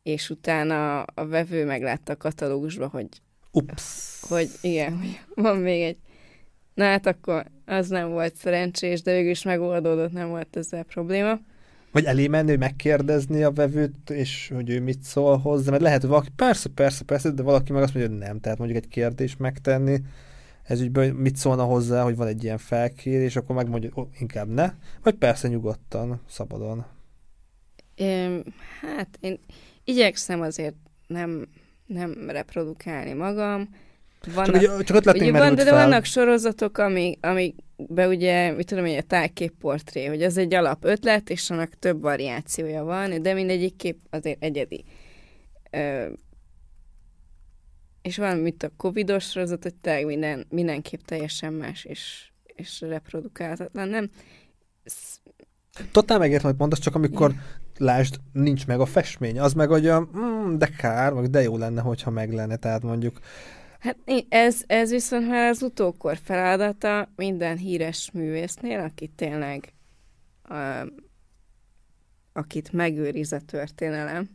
S2: és utána a vevő meglátta a katalógusba, hogy
S1: Ups.
S2: hogy igen, hogy van még egy Na hát akkor az nem volt szerencsés, de végül is megoldódott, nem volt ezzel probléma.
S1: Vagy elé menni, megkérdezni a vevőt, és hogy ő mit szól hozzá, mert lehet, hogy valaki persze, persze, persze, de valaki meg azt mondja, hogy nem, tehát mondjuk egy kérdés megtenni, ez ügyben mit szólna hozzá, hogy van egy ilyen felkérés, akkor megmondja, hogy inkább ne, vagy persze nyugodtan, szabadon.
S2: É, hát én igyekszem azért nem, nem reprodukálni magam, Vannak,
S1: csak, csak ötletnénk
S2: ugye van, de, de vannak sorozatok, ami, amikbe ugye, mit tudom én, a tájképportré, hogy az egy alap ötlet, és annak több variációja van, de mindegyik kép azért egyedi. Ö, és van, mint a covidos sorozat, hogy tényleg minden, mindenképp teljesen más, és, és reprodukálhatatlan, nem?
S1: Totál megértem, hogy mondasz, csak amikor lásd, nincs meg a festmény, az meg olyan, mm, de kár, meg de jó lenne, hogyha meg lenne, tehát mondjuk
S2: Hát ez, ez viszont már az utókor feladata minden híres művésznél, aki tényleg uh, akit megőriz a történelem,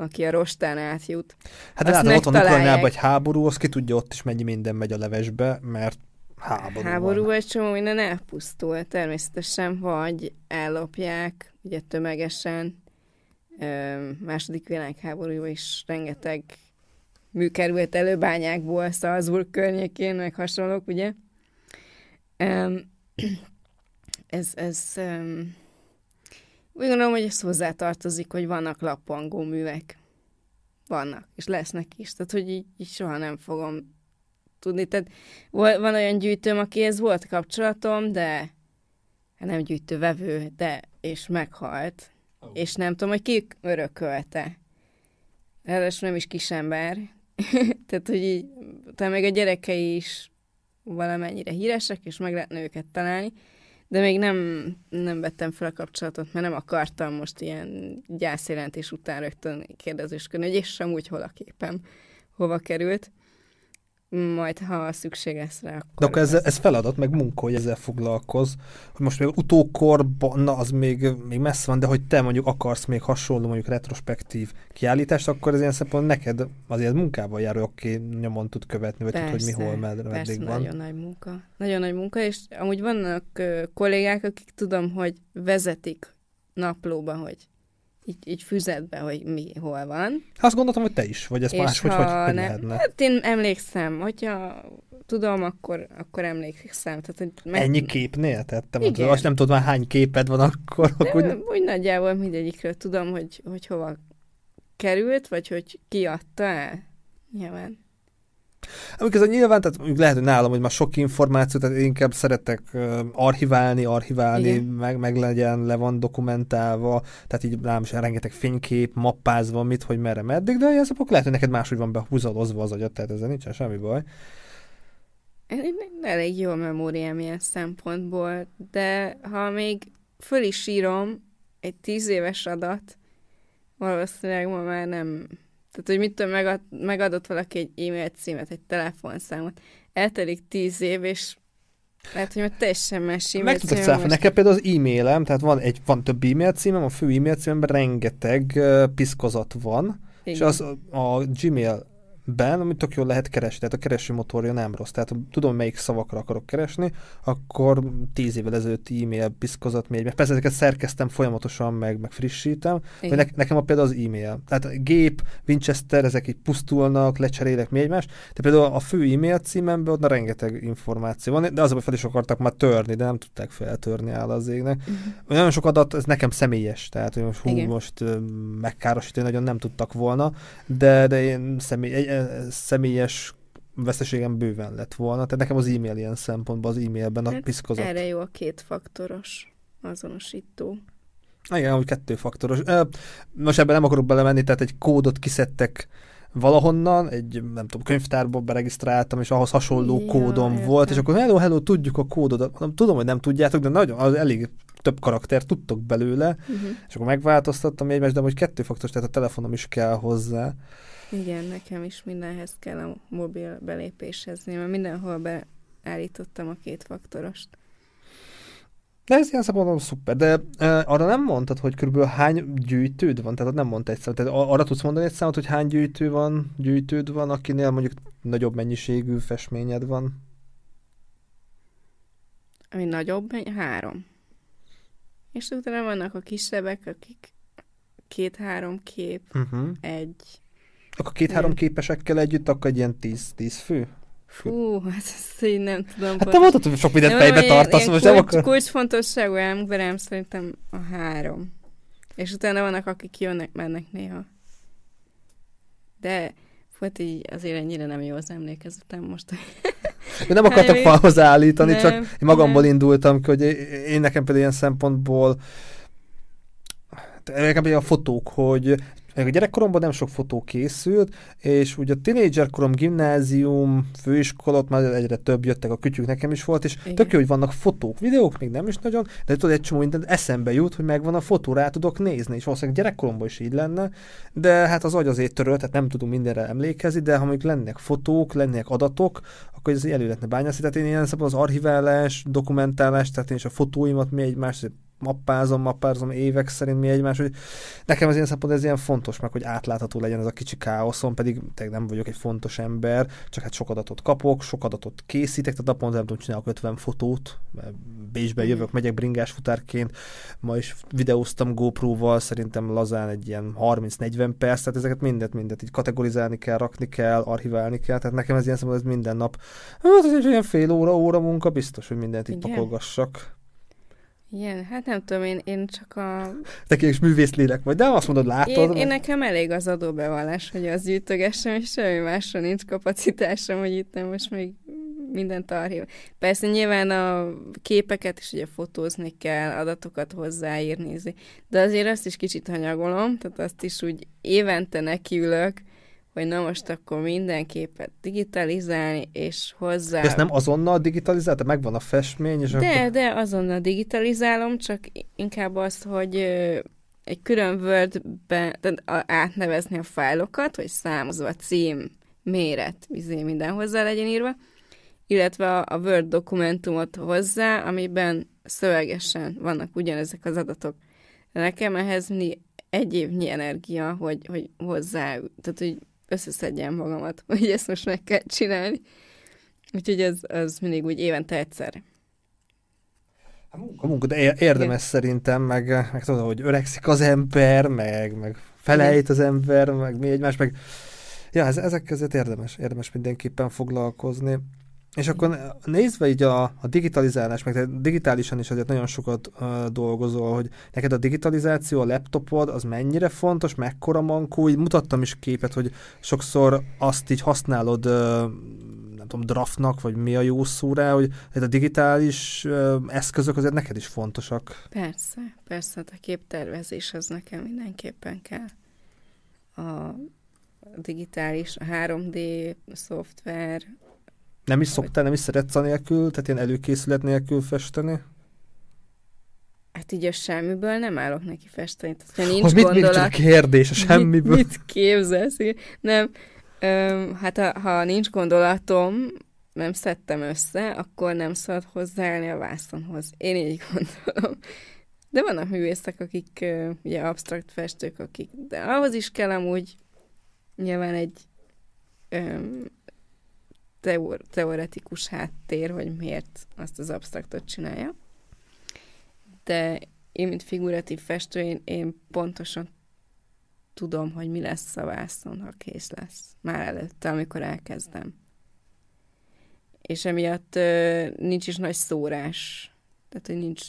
S2: aki a rostán átjut.
S1: Hát de látod, ott van. Ukrajnában egy háború, az ki tudja, ott is mennyi minden megy a levesbe, mert háború,
S2: Háború
S1: van.
S2: egy csomó minden elpusztul természetesen, vagy ellopják, ugye tömegesen. Ö, második világháború is rengeteg mű került elő bányákból, Salzburg környékén, meg hasonlók, ugye? Öm, ez, ez úgy gondolom, hogy ez hozzátartozik, hogy vannak lappangó művek. Vannak, és lesznek is. Tehát, hogy így, így soha nem fogom tudni. Tehát van olyan gyűjtőm, akihez volt kapcsolatom, de hát nem gyűjtővevő, de és meghalt.
S1: Ó.
S2: És nem tudom, hogy ki örökölte. Ráadásul nem is kisember. Tehát, hogy így, talán még a gyerekei is valamennyire híresek, és meg lehetne őket találni. De még nem, nem vettem fel a kapcsolatot, mert nem akartam most ilyen gyászjelentés után rögtön kérdezősködni, hogy és amúgy hol a képem, hova került. Majd, ha szükség lesz rá, akkor...
S1: De akkor ez, ez feladat, meg munka, hogy ezzel foglalkoz. Hogy most még utókorban, na az még, még messze van, de hogy te mondjuk akarsz még hasonló mondjuk retrospektív kiállítást, akkor ez ilyen szempontból neked azért munkával jár, oké, nyomon tud követni, vagy tud, hogy mi hol, med-
S2: Persze,
S1: meddig van.
S2: nagyon nagy munka. Nagyon nagy munka, és amúgy vannak ö, kollégák, akik tudom, hogy vezetik naplóba, hogy így, így füzetbe, hogy mi hol van.
S1: Azt gondoltam, hogy te is, vagy ez
S2: és
S1: máshogy,
S2: ha
S1: hogy, hogy
S2: nem,
S1: lehetne.
S2: hát én emlékszem, hogyha tudom, akkor, akkor emlékszem. Tehát, hogy meg-
S1: Ennyi képnél? Tehát te azt nem tudod már hány képed van akkor,
S2: De
S1: akkor
S2: úgy nagyjából mindegyikről tudom, hogy, hogy hova került, vagy hogy ki adta el. Nyilván.
S1: Amikor ez nyilván, tehát lehet, hogy nálam, hogy már sok információ, tehát én inkább szeretek archiválni, archiválni,
S2: Igen.
S1: meg, meg legyen, le van dokumentálva, tehát így nálam is rengeteg fénykép, mappázva, mit, hogy merre, meddig, de ilyen szempontból lehet, hogy neked máshogy van behúzadozva az agyat, tehát ezzel nincsen semmi baj.
S2: Elég jó a memóriám ilyen szempontból, de ha még föl is írom egy tíz éves adat, valószínűleg ma már nem... Tehát, hogy mit tudom, megad, megadott valaki egy e-mail címet, egy telefonszámot, eltelik tíz év, és lehet, hogy már teljesen más e-mail
S1: Meg tudod szállni. Nekem például az e-mailem, tehát van, egy, van több e-mail címem, a fő e-mail címemben rengeteg uh, piszkozat van, És
S2: Igen.
S1: az a Gmail-ben, amit tök jól lehet keresni, tehát a kereső motorja nem rossz. Tehát ha tudom, melyik szavakra akarok keresni, akkor tíz évvel ezelőtt e-mail piszkozat még. Persze ezeket szerkeztem folyamatosan, meg, meg frissítem. De ne, nekem a például az e-mail. Tehát gép, Winchester, ezek így pusztulnak, lecserélek mi egymást. De például a fő e-mail címemben ott rengeteg információ van, de az, hogy fel is akartak már törni, de nem tudták feltörni áll az égnek.
S2: Mhm.
S1: Nagyon sok adat, ez nekem személyes, tehát hogy most hú,
S2: Igen.
S1: most megkárosítani nagyon nem tudtak volna, de, de én személy, egy, személyes veszteségem bőven lett volna, tehát nekem az e-mail ilyen szempontból, az e-mailben a
S2: Hát
S1: piszkozat.
S2: Erre jó a kétfaktoros azonosító.
S1: Igen, úgy kettőfaktoros. Most ebben nem akarok belemenni, tehát egy kódot kiszedtek valahonnan, egy nem tudom, könyvtárba beregisztráltam, és ahhoz hasonló
S2: Ja,
S1: kódom
S2: értem.
S1: volt, és akkor hello, hello, tudjuk a kódodat. Mondom, Tudom, hogy nem tudjátok, de nagyon, az elég több karakter tudtok belőle,
S2: Uh-huh.
S1: és akkor megváltoztattam egymást, de hogy kettőfaktoros, tehát a telefonom is kell hozzá.
S2: Igen, nekem is mindenhez kell a mobil belépéshez, mert mindenhol beállítottam a kétfaktorost.
S1: De ez ilyen szempontból szuper. De uh, arra nem mondtad, hogy körülbelül hány gyűjtőd van? Tehát nem mondta egy számot. Tehát arra tudsz mondani egy számot, hogy hány gyűjtő van, gyűjtőd van, akinél mondjuk nagyobb mennyiségű festményed van?
S2: Ami nagyobb, három. És utána vannak a kisebbek, akik két-három kép,
S1: Uh-huh.
S2: egy.
S1: Akkor két-három
S2: Igen.
S1: képesekkel együtt, akkor egy ilyen tíz, tíz fő?
S2: Fú, hát ezt így nem tudom.
S1: Hát te mondtad, hogy sok mindent fejbe tartasz, most nem
S2: kulcs,
S1: akar...
S2: kulcsfontosságú emberem szerintem a három. És utána vannak, akik jönnek, mennek néha. De Volt így azért ennyire nem jó az emlékezetem most.
S1: Én nem akartam
S2: Hát,
S1: falhoz állítani,
S2: nem,
S1: csak én magamból
S2: nem.
S1: indultam hogy én nekem például ilyen szempontból nekem például a fotók, hogy a gyerekkoromban nem sok fotó készült, és ugye a tinédzserkorom, gimnázium, főiskola, ott már egyre több jöttek a kütyük, nekem is volt, és
S2: Igen.
S1: tök jó, hogy vannak fotók, videók, még nem is nagyon, de tudod, egy csomó minden eszembe jut, hogy megvan a fotó, rá tudok nézni, és valószínűleg gyerekkoromban is így lenne, de hát az agy azért törölt, tehát nem tudunk mindenre emlékezni, de ha mondjuk lennének fotók, lennének adatok, akkor ez elő lehetne bányászni. Tehát én ilyen szempontból az archiválás, dokumentálás, tehát én is a fotóimat mi egymás mappázom, mappázom évek szerint mi egymás, hogy nekem az ilyen szempontból ez ilyen fontos, meg hogy átlátható legyen ez a kicsi káoszom, pedig tényleg nem vagyok egy fontos ember, csak hát sok adatot kapok, sok adatot készítek, tehát naponta nem tudom, csinálok 50 fotót, mert Bécsbe
S2: Mhm.
S1: jövök, megyek bringás futárként, ma is videóztam GoPro-val, szerintem lazán egy ilyen 30-40 perc, tehát ezeket mindet, mindet így kategorizálni kell, rakni kell, archiválni kell, tehát nekem ez ilyen szempontból ez minden nap, hát ez egy ilyen fél óra, óra munka, biztos, hogy mindent így
S2: Igen?
S1: pakolgassak.
S2: Igen, hát nem tudom, én, én csak a...
S1: Te is művész lélek vagy, de azt mondod, látod?
S2: Én, én nekem elég az adóbevallás, hogy az gyűjtögessem, és semmi másra nincs kapacitásom, hogy itt nem most még mindent archív. Persze nyilván a képeket is ugye fotózni kell, adatokat hozzáírni, izé. de azért azt is kicsit hanyagolom, tehát azt is úgy évente nekiülök, hogy na most akkor minden képet digitalizálni, és hozzá...
S1: Ezt nem azonnal digitalizálta? Megvan a festmény, és
S2: De,
S1: akkor...
S2: de azonnal digitalizálom, csak inkább azt, hogy egy külön Word-be tehát a- átnevezni a fájlokat, hogy számozva cím, méret, izé minden hozzá legyen írva, illetve a, a Word dokumentumot hozzá, amiben szövegesen vannak ugyanezek az adatok. De nekem ehhez mindig egy évnyi energia, hogy, hogy hozzá, tehát hogy összeszedjem magamat, hogy ezt most meg kell csinálni. Úgyhogy az, az mindig úgy évente egyszer.
S1: A munka, munka, de érdemes szerintem, meg, meg tudod, hogy öregszik az ember, meg, meg felejt az ember, meg mi egymás, meg ja, ez, ezek között érdemes, érdemes mindenképpen foglalkozni. És akkor nézve így a, a digitalizálás, meg te digitálisan is azért nagyon sokat uh, dolgozol, hogy neked a digitalizáció, a laptopod, az mennyire fontos, mekkora mankó, így mutattam is képet, hogy sokszor azt így használod, uh, nem tudom, draftnak, vagy mi a jó szó rá, hogy a digitális uh, eszközök azért neked is fontosak.
S2: Persze, persze, hát a képtervezés az nekem mindenképpen kell. A digitális, a 3D szoftver,
S1: Nem is szoktál, nem is szeretsz a nélkül, tehát ilyen előkészület nélkül festeni?
S2: hát így a semmiből nem állok neki festeni. Tehát, ha nincs
S1: Az mit
S2: gondolat,
S1: kérdés a semmiből?
S2: Mit, mit képzelsz? Nem. Öm, hát ha, ha nincs gondolatom, nem szedtem össze, akkor nem szabad hozzáállni a vászonhoz. Én így gondolom. De vannak művészek, akik ugye absztrakt festők, akik, de ahhoz is kell amúgy nyilván egy öm, teor- teoretikus háttér, hogy miért azt az absztraktot csinálja. De én, mint figuratív festő, én, én pontosan tudom, hogy mi lesz a vászon, ha kész lesz. Már előtte, amikor elkezdem. És emiatt ö, nincs is nagy szórás. Tehát, hogy nincs...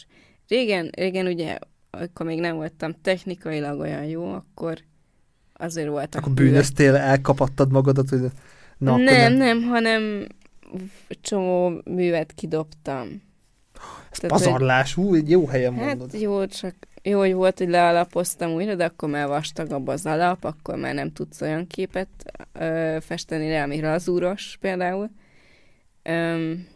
S2: Régen, régen ugye, akkor még nem voltam technikailag olyan jó, akkor azért voltak
S1: Akkor bűnöztél, elkapattad magadat, hogy na, akkor
S2: nem, nem, hanem csomó művet kidobtam.
S1: Ez
S2: Tehát, hogy-
S1: pazarlás, ú, egy jó helyen
S2: Hát
S1: mondod.
S2: jó, csak jó, hogy volt, hogy lealapoztam újra, de akkor már vastagabb az alap, akkor már nem tudsz olyan képet ö, festeni rá, ami lazúros például. Öm,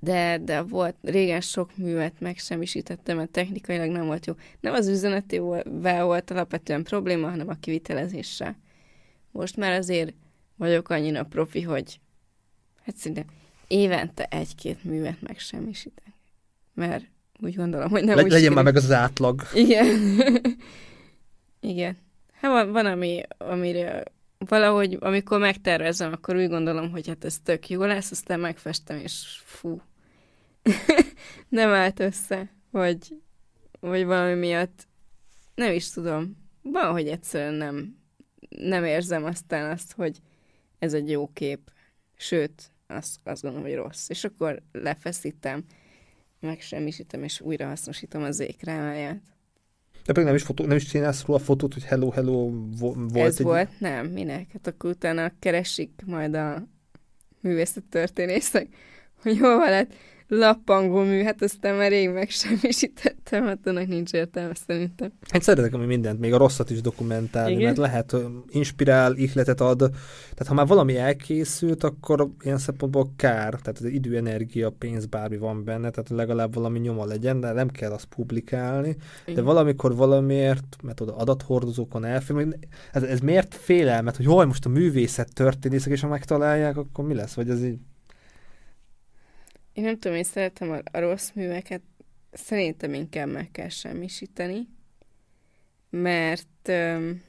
S2: de, de volt, régen sok művet megsemmisítettem, mert technikailag nem volt jó. Nem az üzenetével volt alapvetően probléma, hanem a kivitelezéssel. Most már azért vagyok annyira profi, hogy hát szinte évente egy-két művet megsemmisítek. Mert úgy gondolom, hogy nem
S1: Le,
S2: úgy
S1: legyen már meg az átlag.
S2: Igen. Igen. Hát van, van ami, amire valahogy, amikor megtervezem, akkor úgy gondolom, hogy hát ez tök jó lesz, aztán megfestem, és fú. nem állt össze, vagy, vagy valami miatt nem is tudom. Van, hogy egyszerűen nem, nem érzem aztán azt, hogy ez egy jó kép. Sőt, azt, azt gondolom, hogy rossz. És akkor lefeszítem, megsemmisítem, és újra hasznosítom az ékrámáját.
S1: De pedig nem is, fotó, nem is csinálsz róla fotót, hogy hello, hello volt
S2: Ez egy... volt? Nem, minek? Hát akkor utána keresik majd a művészet történészek, hogy hol van lett lappangó mű, hát aztán már rég megsemmisítettem, hát annak nincs értelme szerintem.
S1: Hát szeretek, ami mindent, még a rosszat is dokumentálni, Igen? mert lehet, inspirál, ihletet ad. Tehát ha már valami elkészült, akkor ilyen szempontból kár, tehát az idő, energia, pénz, bármi van benne, tehát legalább valami nyoma legyen, de nem kell azt publikálni. Igen. De valamikor valamiért, mert oda adathordozókon elfér, ez, ez miért félelmet, hogy hol most a művészet történészek, és ha megtalálják, akkor mi lesz? Vagy ez így
S2: én nem tudom, én szeretem a, a rossz műveket, szerintem inkább meg kell semmisíteni, mert um,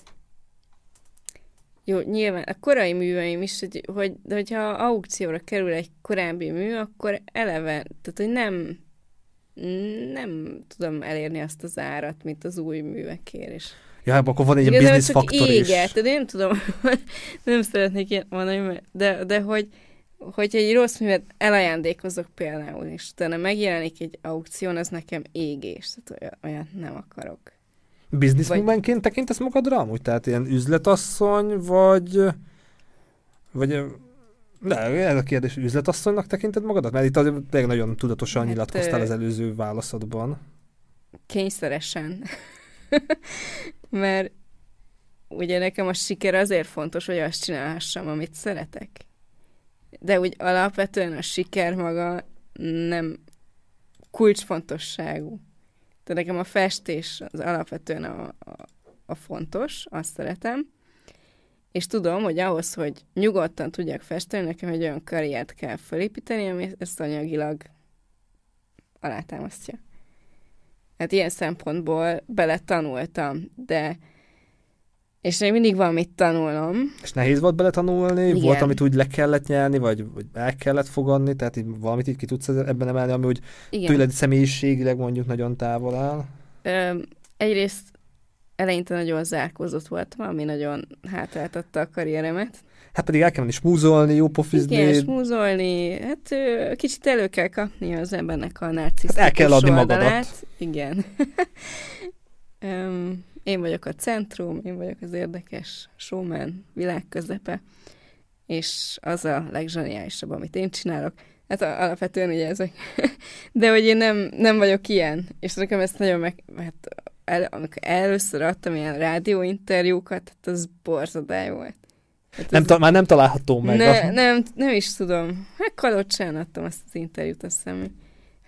S2: jó, nyilván a korai műveim is, hogy, hogy de hogyha aukcióra kerül egy korábbi mű, akkor eleve, tehát hogy nem nem tudom elérni azt az árat, mint az új művekért is.
S1: Ja, hát akkor van egy biznisz faktor
S2: is. Igen, nem tudom, nem szeretnék ilyen mondani, de, de hogy, hogy egy rossz művet elajándékozok például, és utána megjelenik egy aukción, az nekem égés, tehát olyat nem akarok.
S1: Bizniszmumenként vagy... tekintesz magadra amúgy? Tehát ilyen üzletasszony, vagy... Vagy... De ez a kérdés, üzletasszonynak tekinted magadat? Mert itt azért nagyon tudatosan hát, nyilatkoztál az előző válaszodban.
S2: Kényszeresen. Mert ugye nekem a siker azért fontos, hogy azt csinálhassam, amit szeretek de úgy alapvetően a siker maga nem kulcsfontosságú. Tehát nekem a festés az alapvetően a, a, a fontos, azt szeretem, és tudom, hogy ahhoz, hogy nyugodtan tudjak festeni, nekem egy olyan karriert kell felépíteni, ami ezt anyagilag alátámasztja. Hát ilyen szempontból bele tanultam, de és még mindig van mit tanulnom.
S1: És nehéz volt bele tanulni? Igen. Volt, amit úgy le kellett nyelni, vagy, vagy el kellett fogadni? Tehát így valamit így ki tudsz ebben emelni, ami úgy Igen. tőled személyiségileg mondjuk nagyon távol áll?
S2: Ö, egyrészt eleinte nagyon zárkózott voltam, ami nagyon hátráltatta a karrieremet.
S1: Hát pedig el kell menni smúzolni, jó pofizni.
S2: Igen, smúzolni. Hát kicsit elő kell kapni az embernek a narcisztikus hát
S1: el kell adni oldalát. magadat.
S2: Igen. um, Én vagyok a centrum, én vagyok az érdekes showman világközepe, és az a legzseniálisabb, amit én csinálok. Hát alapvetően ugye ezek. De hogy én nem, nem vagyok ilyen, és nekem ezt nagyon meg... Hát el, amikor először adtam ilyen rádióinterjúkat, hát az borzadály volt.
S1: Hát nem, ta- már nem található meg.
S2: Ne, a... nem, nem is tudom. Hát kalocsán adtam azt az interjút, azt hiszem,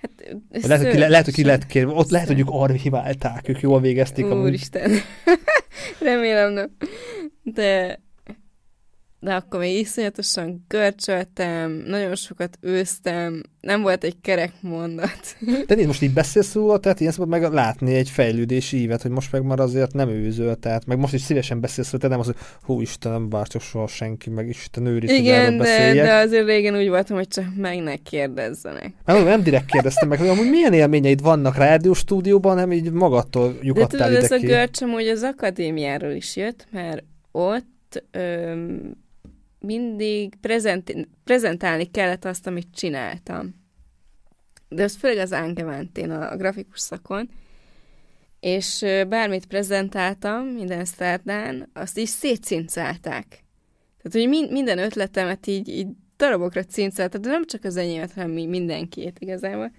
S1: Hát, lehet, hogy ki, lehet, hogy ki lehet kérni. Ott lehet, hogy ők archiválták, ők jól végezték.
S2: Úristen. Remélem nem. De de akkor még iszonyatosan görcsöltem, nagyon sokat őztem, nem volt egy kerek mondat.
S1: De én most így beszélsz róla, tehát ilyen szabad meg látni egy fejlődési ívet, hogy most meg már azért nem őzöl, tehát meg most is szívesen beszélsz róla, tehát nem az, hogy hú Istenem, bárcsak soha senki, meg Isten őriz,
S2: Igen, de, de azért régen úgy voltam, hogy csak meg ne kérdezzenek.
S1: Nem, nem direkt kérdeztem meg, hogy amúgy milyen élményeid vannak rádióstúdióban, nem így magadtól lyukattál de tudod,
S2: ez ki. a görcsöm, hogy az akadémiáról is jött, mert ott öm, mindig prezent, prezentálni kellett azt, amit csináltam. De ez főleg az Angevantén, a, a grafikus szakon, és bármit prezentáltam minden szerdán, azt is szétcincálták. Tehát, hogy min- minden ötletemet így, így darabokra cincáltak, de nem csak az enyémet, hanem mindenkiét igazából.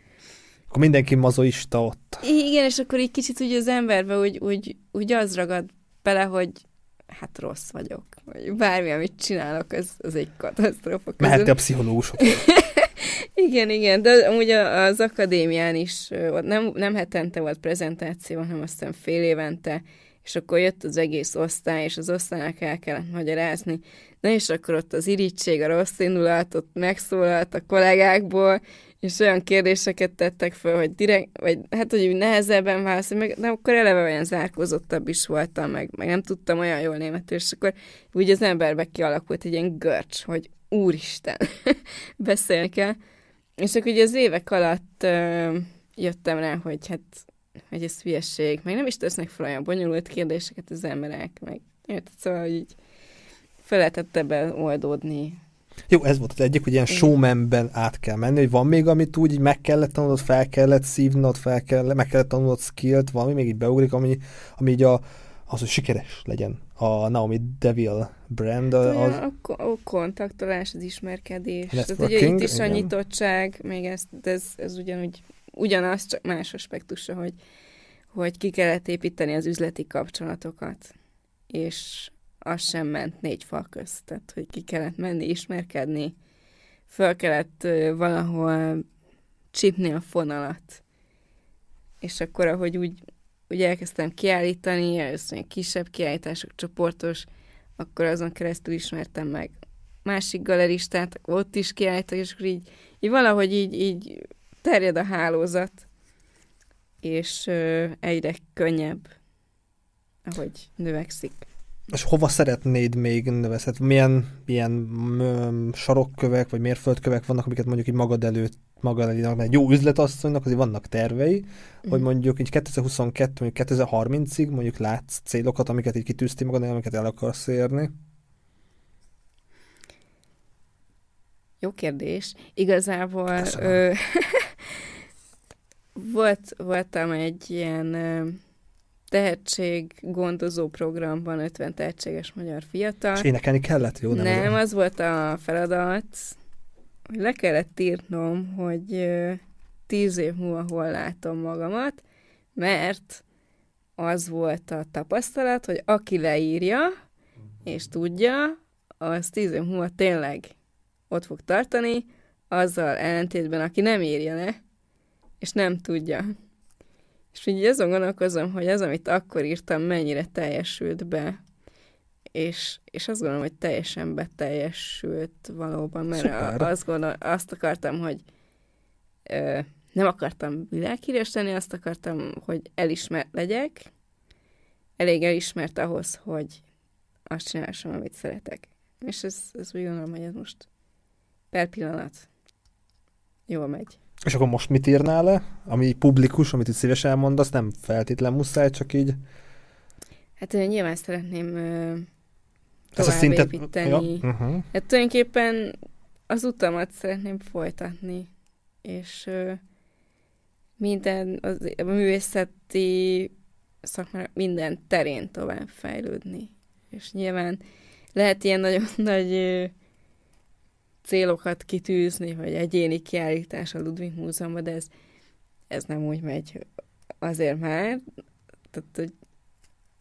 S1: Akkor mindenki mazoista ott.
S2: Igen, és akkor így kicsit úgy az emberbe úgy, úgy, úgy az ragad bele, hogy hát rossz vagyok, vagy bármi, amit csinálok, az, az egy katasztrófa.
S1: Mehetni a pszichológusok.
S2: igen, igen, de amúgy az akadémián is nem, nem hetente volt prezentáció, hanem aztán fél évente, és akkor jött az egész osztály, és az osztálynak el kellett magyarázni. Na és akkor ott az irítség, a rossz indulat, ott megszólalt a kollégákból, és olyan kérdéseket tettek föl, hogy direkt, vagy hát, hogy úgy nehezebben válaszolni, meg, de akkor eleve olyan zárkózottabb is voltam, meg, meg nem tudtam olyan jól németül, és akkor úgy az emberbe kialakult egy ilyen görcs, hogy úristen, beszélni kell. És akkor ugye az évek alatt ö, jöttem rá, hogy hát, hogy ez hülyeség, meg nem is tesznek fel olyan bonyolult kérdéseket az emberek, meg érted, szóval, hogy így fel lehetett ebben oldódni
S1: Jó, ez volt az egyik, hogy ilyen showmanben át kell menni, hogy van még, amit úgy meg kellett tanulnod, fel kellett szívnod, fel kell, meg kellett tanulnod skillt, valami még így beugrik, ami, ami így a, az, hogy sikeres legyen. A Naomi Devil brand.
S2: Hát,
S1: Az,
S2: a, a kontaktolás, az ismerkedés. Tehát ugye itt is a nyitottság, még ez, ez, ez ugyanúgy, ugyanaz, csak más aspektusa, hogy, hogy ki kellett építeni az üzleti kapcsolatokat. És az sem ment négy fal közt. Tehát, hogy ki kellett menni, ismerkedni, föl kellett valahol csípni a fonalat. És akkor, ahogy úgy, úgy elkezdtem kiállítani, először kisebb kiállítások, csoportos, akkor azon keresztül ismertem meg másik galeristát, ott is kiállítok, és akkor így, így valahogy így, így terjed a hálózat, és egyre könnyebb, ahogy növekszik.
S1: És hova szeretnéd még növezhet? Milyen, milyen sarokkövek, vagy mérföldkövek vannak, amiket mondjuk így magad előtt magad elé, mert egy jó üzletasszonynak azért vannak tervei, hogy
S2: Mhm.
S1: mondjuk így 2022, mondjuk 2030-ig mondjuk látsz célokat, amiket így kitűzti magad, amiket el akarsz érni.
S2: Jó kérdés. Igazából ö, volt, voltam egy ilyen tehetséggondozó programban 50 tehetséges magyar fiatal.
S1: És énekelni kellett, jó?
S2: Nem, nem
S1: az...
S2: volt a feladat, hogy le kellett írnom, hogy tíz év múlva hol látom magamat, mert az volt a tapasztalat, hogy aki leírja, és tudja, az tíz év múlva tényleg ott fog tartani, azzal ellentétben, aki nem írja le, és nem tudja. És így azon gondolkozom, hogy az, amit akkor írtam, mennyire teljesült be. És, és azt gondolom, hogy teljesen beteljesült valóban, mert
S1: Szuper.
S2: a, azt, gondol, azt akartam, hogy ö, nem akartam világhíres lenni, azt akartam, hogy elismert legyek, elég elismert ahhoz, hogy azt csinálhassam, amit szeretek. És ez, ez úgy gondolom, hogy ez most per pillanat jól megy.
S1: És akkor most mit írnál le? Ami publikus, amit itt szívesen elmondasz, nem feltétlen muszáj, csak így...
S2: Hát nyilván szeretném ö,
S1: Ez a szintet...
S2: építeni.
S1: Ja, uh-huh.
S2: Hát tulajdonképpen az utamat szeretném folytatni, és ö, minden, az, a művészeti szakmának minden terén tovább fejlődni. És nyilván lehet ilyen nagyon nagy ö, célokat kitűzni, hogy egyéni kiállítás a Ludwig Múzeumban, de ez, ez nem úgy megy azért már, tehát hogy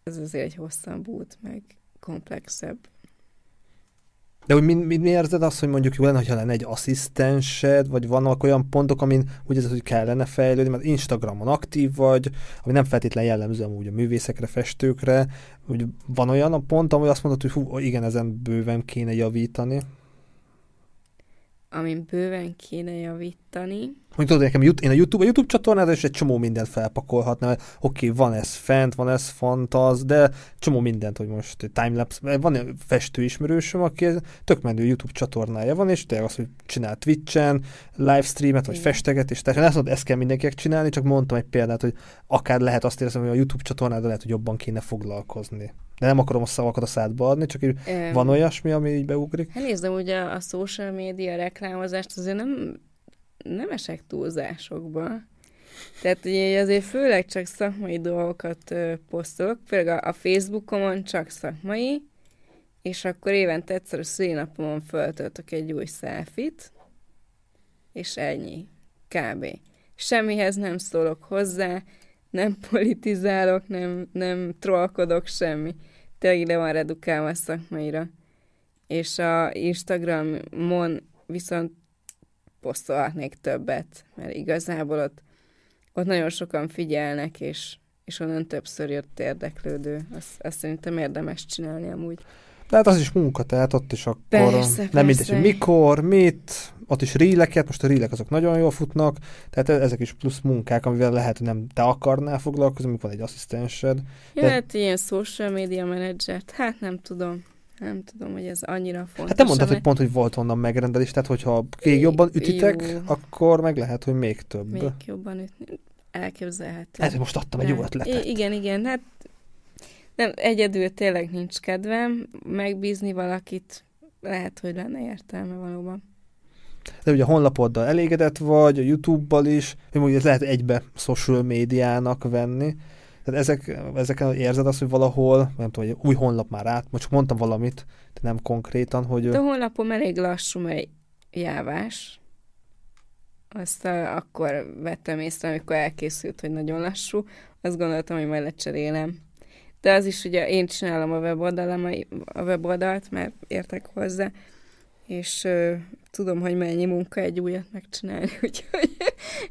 S2: ez azért egy hosszabb út, meg komplexebb.
S1: De hogy mi, mi, mi érzed azt, hogy mondjuk jó lenne, hogyha lenne egy asszisztensed, vagy vannak olyan pontok, amin úgy érzed, hogy kellene fejlődni, mert Instagramon aktív vagy, ami nem feltétlenül jellemző amúgy a művészekre, festőkre, hogy van olyan a pont, ahol azt mondod, hogy hú, igen, ezen bőven kéne javítani.
S2: Amin bőven kéne javítani.
S1: Mondjuk tudod, nekem jut- én a YouTube, a YouTube csatornára is egy csomó mindent felpakolhatnám, mert oké, okay, van ez fent, van ez fantaz, de csomó mindent, hogy most timelapse, van egy festő ismerősöm, aki tök menő YouTube csatornája van, és tényleg az, hogy csinál Twitch-en, livestreamet, vagy festeget, és tehát ezt mondod, ezt kell mindenkinek csinálni, csak mondtam egy példát, hogy akár lehet azt érzem, hogy a YouTube csatornára lehet, hogy jobban kéne foglalkozni. De nem akarom a szavakat a szádba adni, csak így
S2: Öm,
S1: van olyasmi, ami így beugrik.
S2: Hát nézd, ugye a social média reklámozást azért nem, nem esek túlzásokba. Tehát ugye azért főleg csak szakmai dolgokat ö, posztolok, például a, a Facebookomon csak szakmai, és akkor évente egyszer a szénapomon föltöltök egy új selfit, és ennyi. Kb. Semmihez nem szólok hozzá, nem politizálok, nem, nem trollkodok, semmi. Tényleg le van redukálva a szakmaira. És a Instagramon viszont posztolhatnék többet, mert igazából ott, ott nagyon sokan figyelnek, és, és onnan többször jött érdeklődő. Azt, azt szerintem érdemes csinálni amúgy.
S1: De hát az is munka, tehát ott is akkor
S2: Persze,
S1: nem
S2: persze.
S1: mindegy, hogy mikor, mit, ott is ríleket, most a rílek azok nagyon jól futnak, tehát e- ezek is plusz munkák, amivel lehet, hogy nem te akarnál foglalkozni, amikor van egy asszisztensed.
S2: Ja,
S1: De-
S2: hát ilyen social media menedzsert, hát nem tudom. Nem tudom, hogy ez annyira fontos.
S1: Hát te mondtad, hogy pont, hogy volt onnan megrendelés, tehát hogyha még jobban ütitek,
S2: Jó.
S1: akkor meg lehet, hogy még több.
S2: Még jobban ütni. Elképzelhető.
S1: Hogy most adtam egy jó ötletet.
S2: I- igen, igen, hát nem, egyedül tényleg nincs kedvem megbízni valakit lehet, hogy lenne értelme valóban.
S1: De ugye a honlapoddal elégedett vagy, a YouTube-bal is, hogy ez lehet egybe social médiának venni. Tehát ezek, ezeken érzed azt, hogy valahol, nem tudom, hogy új honlap már át, most csak mondtam valamit, de nem konkrétan, hogy...
S2: De a honlapom elég lassú, mert jávás. Azt a, akkor vettem észre, amikor elkészült, hogy nagyon lassú. Azt gondoltam, hogy majd lecserélem. De az is ugye én csinálom a weboldalt, a weboldalt, mert értek hozzá, és ö, tudom, hogy mennyi munka egy újat megcsinálni, úgyhogy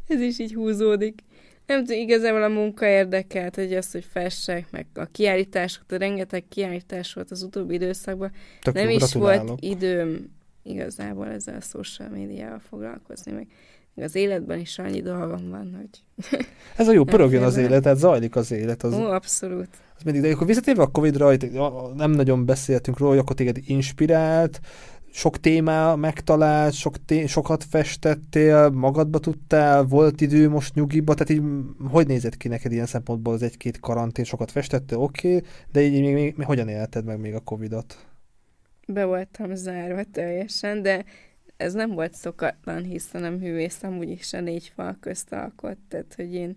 S2: ez is így húzódik. Nem tudom, igazából a munka érdekelt, hogy az, hogy fessek, meg a kiállítások, de rengeteg kiállítás volt az utóbbi időszakban. Tök nem is volt időm igazából ezzel a social médiával foglalkozni, meg az életben is annyi dolgom van, hogy...
S1: Ez a jó, pörögjön az élet, tehát zajlik az élet. Az...
S2: Ó, abszolút.
S1: Az mindig, de akkor visszatérve a Covid-ra, nem nagyon beszéltünk róla, hogy akkor téged inspirált, sok témá megtalált, sok té- sokat festettél, magadba tudtál, volt idő most nyugiba, tehát így hogy nézett ki neked ilyen szempontból az egy-két karantén, sokat festettél, oké, okay, de így még, még, még hogyan élted meg még a Covidot?
S2: Be voltam zárva teljesen, de ez nem volt szokatlan, hiszen nem hűvészem úgyis a négy fal közt alkot, tehát hogy én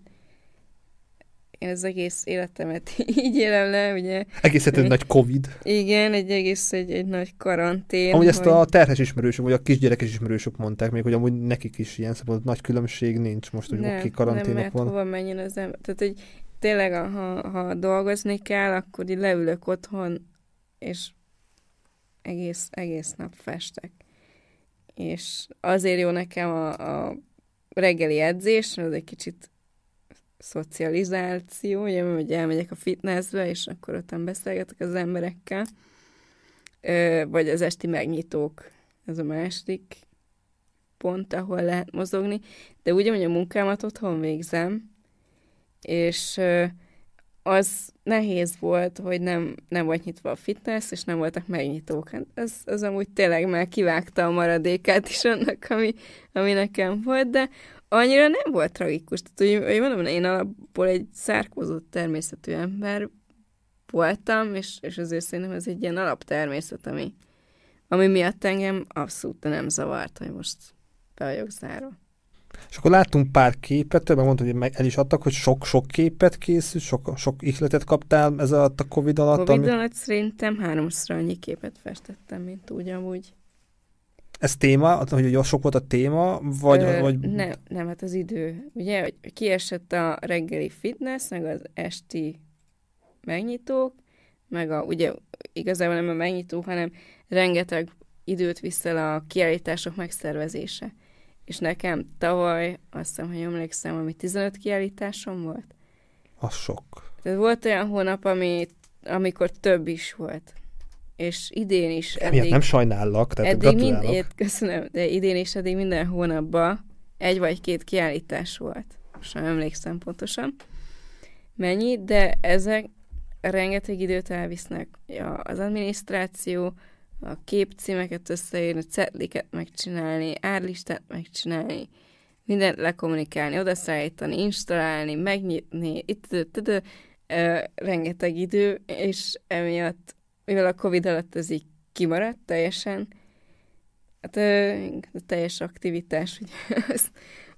S2: én az egész életemet így élem le, ugye.
S1: Egész egy nagy Covid.
S2: Igen, egy egész egy, egy nagy karantén.
S1: Amúgy hogy... ezt a terhes ismerősök, vagy a kisgyerekes ismerősök mondták még, hogy amúgy nekik is ilyen szabad nagy különbség nincs most, hogy oké, karanténok nem, mert van.
S2: hova menjen az ember. Tehát, hogy tényleg, ha, ha dolgozni kell, akkor így leülök otthon, és egész, egész nap festek. És azért jó nekem a, a reggeli edzés, az egy kicsit szocializáció, ugye, hogy elmegyek a fitnessbe, és akkor ott beszélgetek az emberekkel, vagy az esti megnyitók, ez a második pont, ahol lehet mozogni, de ugye, hogy a munkámat otthon végzem, és az nehéz volt, hogy nem, nem volt nyitva a fitness, és nem voltak megnyitók. Hát ez, az amúgy tényleg már kivágta a maradékát is annak, ami, ami nekem volt, de annyira nem volt tragikus. Tehát, hogy, hogy mondom, én alapból egy szárkózott természetű ember voltam, és, és azért szerintem ez egy ilyen alaptermészet, ami, ami miatt engem abszolút nem zavart, hogy most be vagyok zárva.
S1: És akkor láttunk pár képet, többen mondtad, hogy el is adtak, hogy sok-sok képet készült, sok, sok ihletet kaptál ez alatt a Covid alatt.
S2: Covid ami... alatt szerintem háromszor annyi képet festettem, mint úgy amúgy.
S1: Ez téma, hogy sok volt a téma, vagy... Ö, vagy...
S2: Nem, nem, hát az idő. Ugye, hogy kiesett a reggeli fitness, meg az esti megnyitók, meg a, ugye igazából nem a megnyitó, hanem rengeteg időt viszel a kiállítások megszervezése. És nekem tavaly, azt hiszem, hogy emlékszem, ami 15 kiállításom volt.
S1: Az sok.
S2: Tehát volt olyan hónap, ami, amikor több is volt és idén is
S1: eddig... nem sajnállak, tehát eddig mind,
S2: köszönöm, de idén is eddig minden hónapban egy vagy két kiállítás volt. Sem emlékszem pontosan mennyi, de ezek rengeteg időt elvisznek. Ja, az adminisztráció, a képcímeket összeírni, cetliket megcsinálni, árlistát megcsinálni, mindent lekommunikálni, odaszállítani, installálni, megnyitni, itt, itt, rengeteg idő, és emiatt mivel a Covid alatt ez így kimaradt teljesen, hát a teljes aktivitás ugye, az,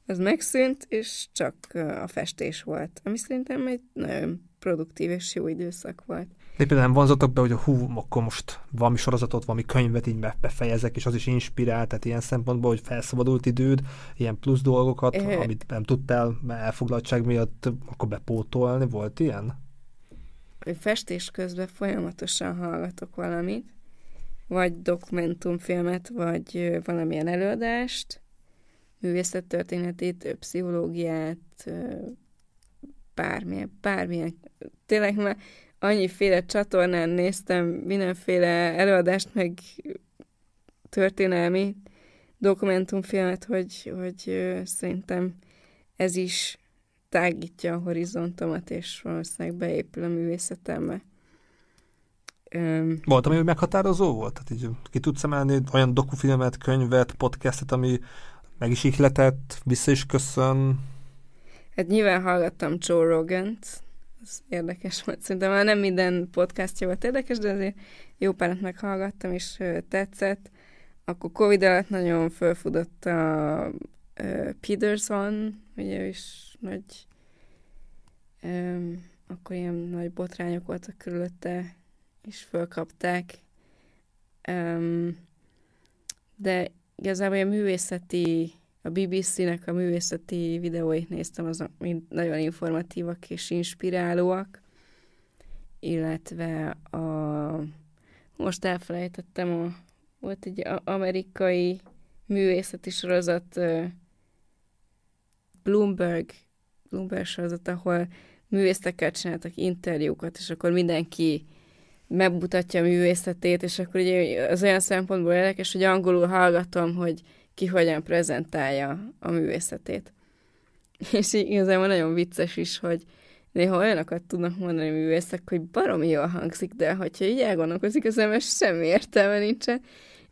S2: az megszűnt, és csak a festés volt, ami szerintem egy nagyon produktív és jó időszak volt.
S1: De például nem vonzatok be, hogy a hú, akkor most valami sorozatot, valami könyvet így befejezek, és az is inspirál, tehát ilyen szempontból, hogy felszabadult időd, ilyen plusz dolgokat, e... amit nem tudtál elfoglaltság miatt, akkor bepótolni, volt ilyen?
S2: festés közben folyamatosan hallgatok valamit, vagy dokumentumfilmet, vagy valamilyen előadást, művészettörténetét, pszichológiát, bármilyen, bármilyen. Tényleg már annyiféle csatornán néztem mindenféle előadást, meg történelmi dokumentumfilmet, hogy, hogy szerintem ez is tágítja a horizontomat, és valószínűleg beépül a művészetembe.
S1: Um, volt, ami meghatározó volt? Tehát így ki tudsz emelni olyan dokufilmet, könyvet, podcastet, ami meg is ihletett, vissza is köszön?
S2: Hát nyilván hallgattam Joe Rogan-t, ez érdekes volt. Szerintem már nem minden podcastja volt érdekes, de azért jó párat meghallgattam, és tetszett. Akkor Covid alatt nagyon fölfudott a Peterson, ugye is nagy akkor ilyen nagy botrányok voltak körülötte, és fölkapták. Um, de igazából a művészeti, a BBC-nek a művészeti videóit néztem, azok mind nagyon informatívak és inspirálóak, illetve a most elfelejtettem, a, volt egy amerikai művészeti sorozat, Bloomberg, Bloomberg sorozat, ahol művészekkel csináltak interjúkat, és akkor mindenki megmutatja a művészetét, és akkor ugye az olyan szempontból érdekes, hogy angolul hallgatom, hogy ki hogyan prezentálja a művészetét. És igazából nagyon vicces is, hogy néha olyanokat tudnak mondani művészek, hogy baromi jól hangzik, de hogyha így elgondolkozik az ember, semmi értelme nincsen.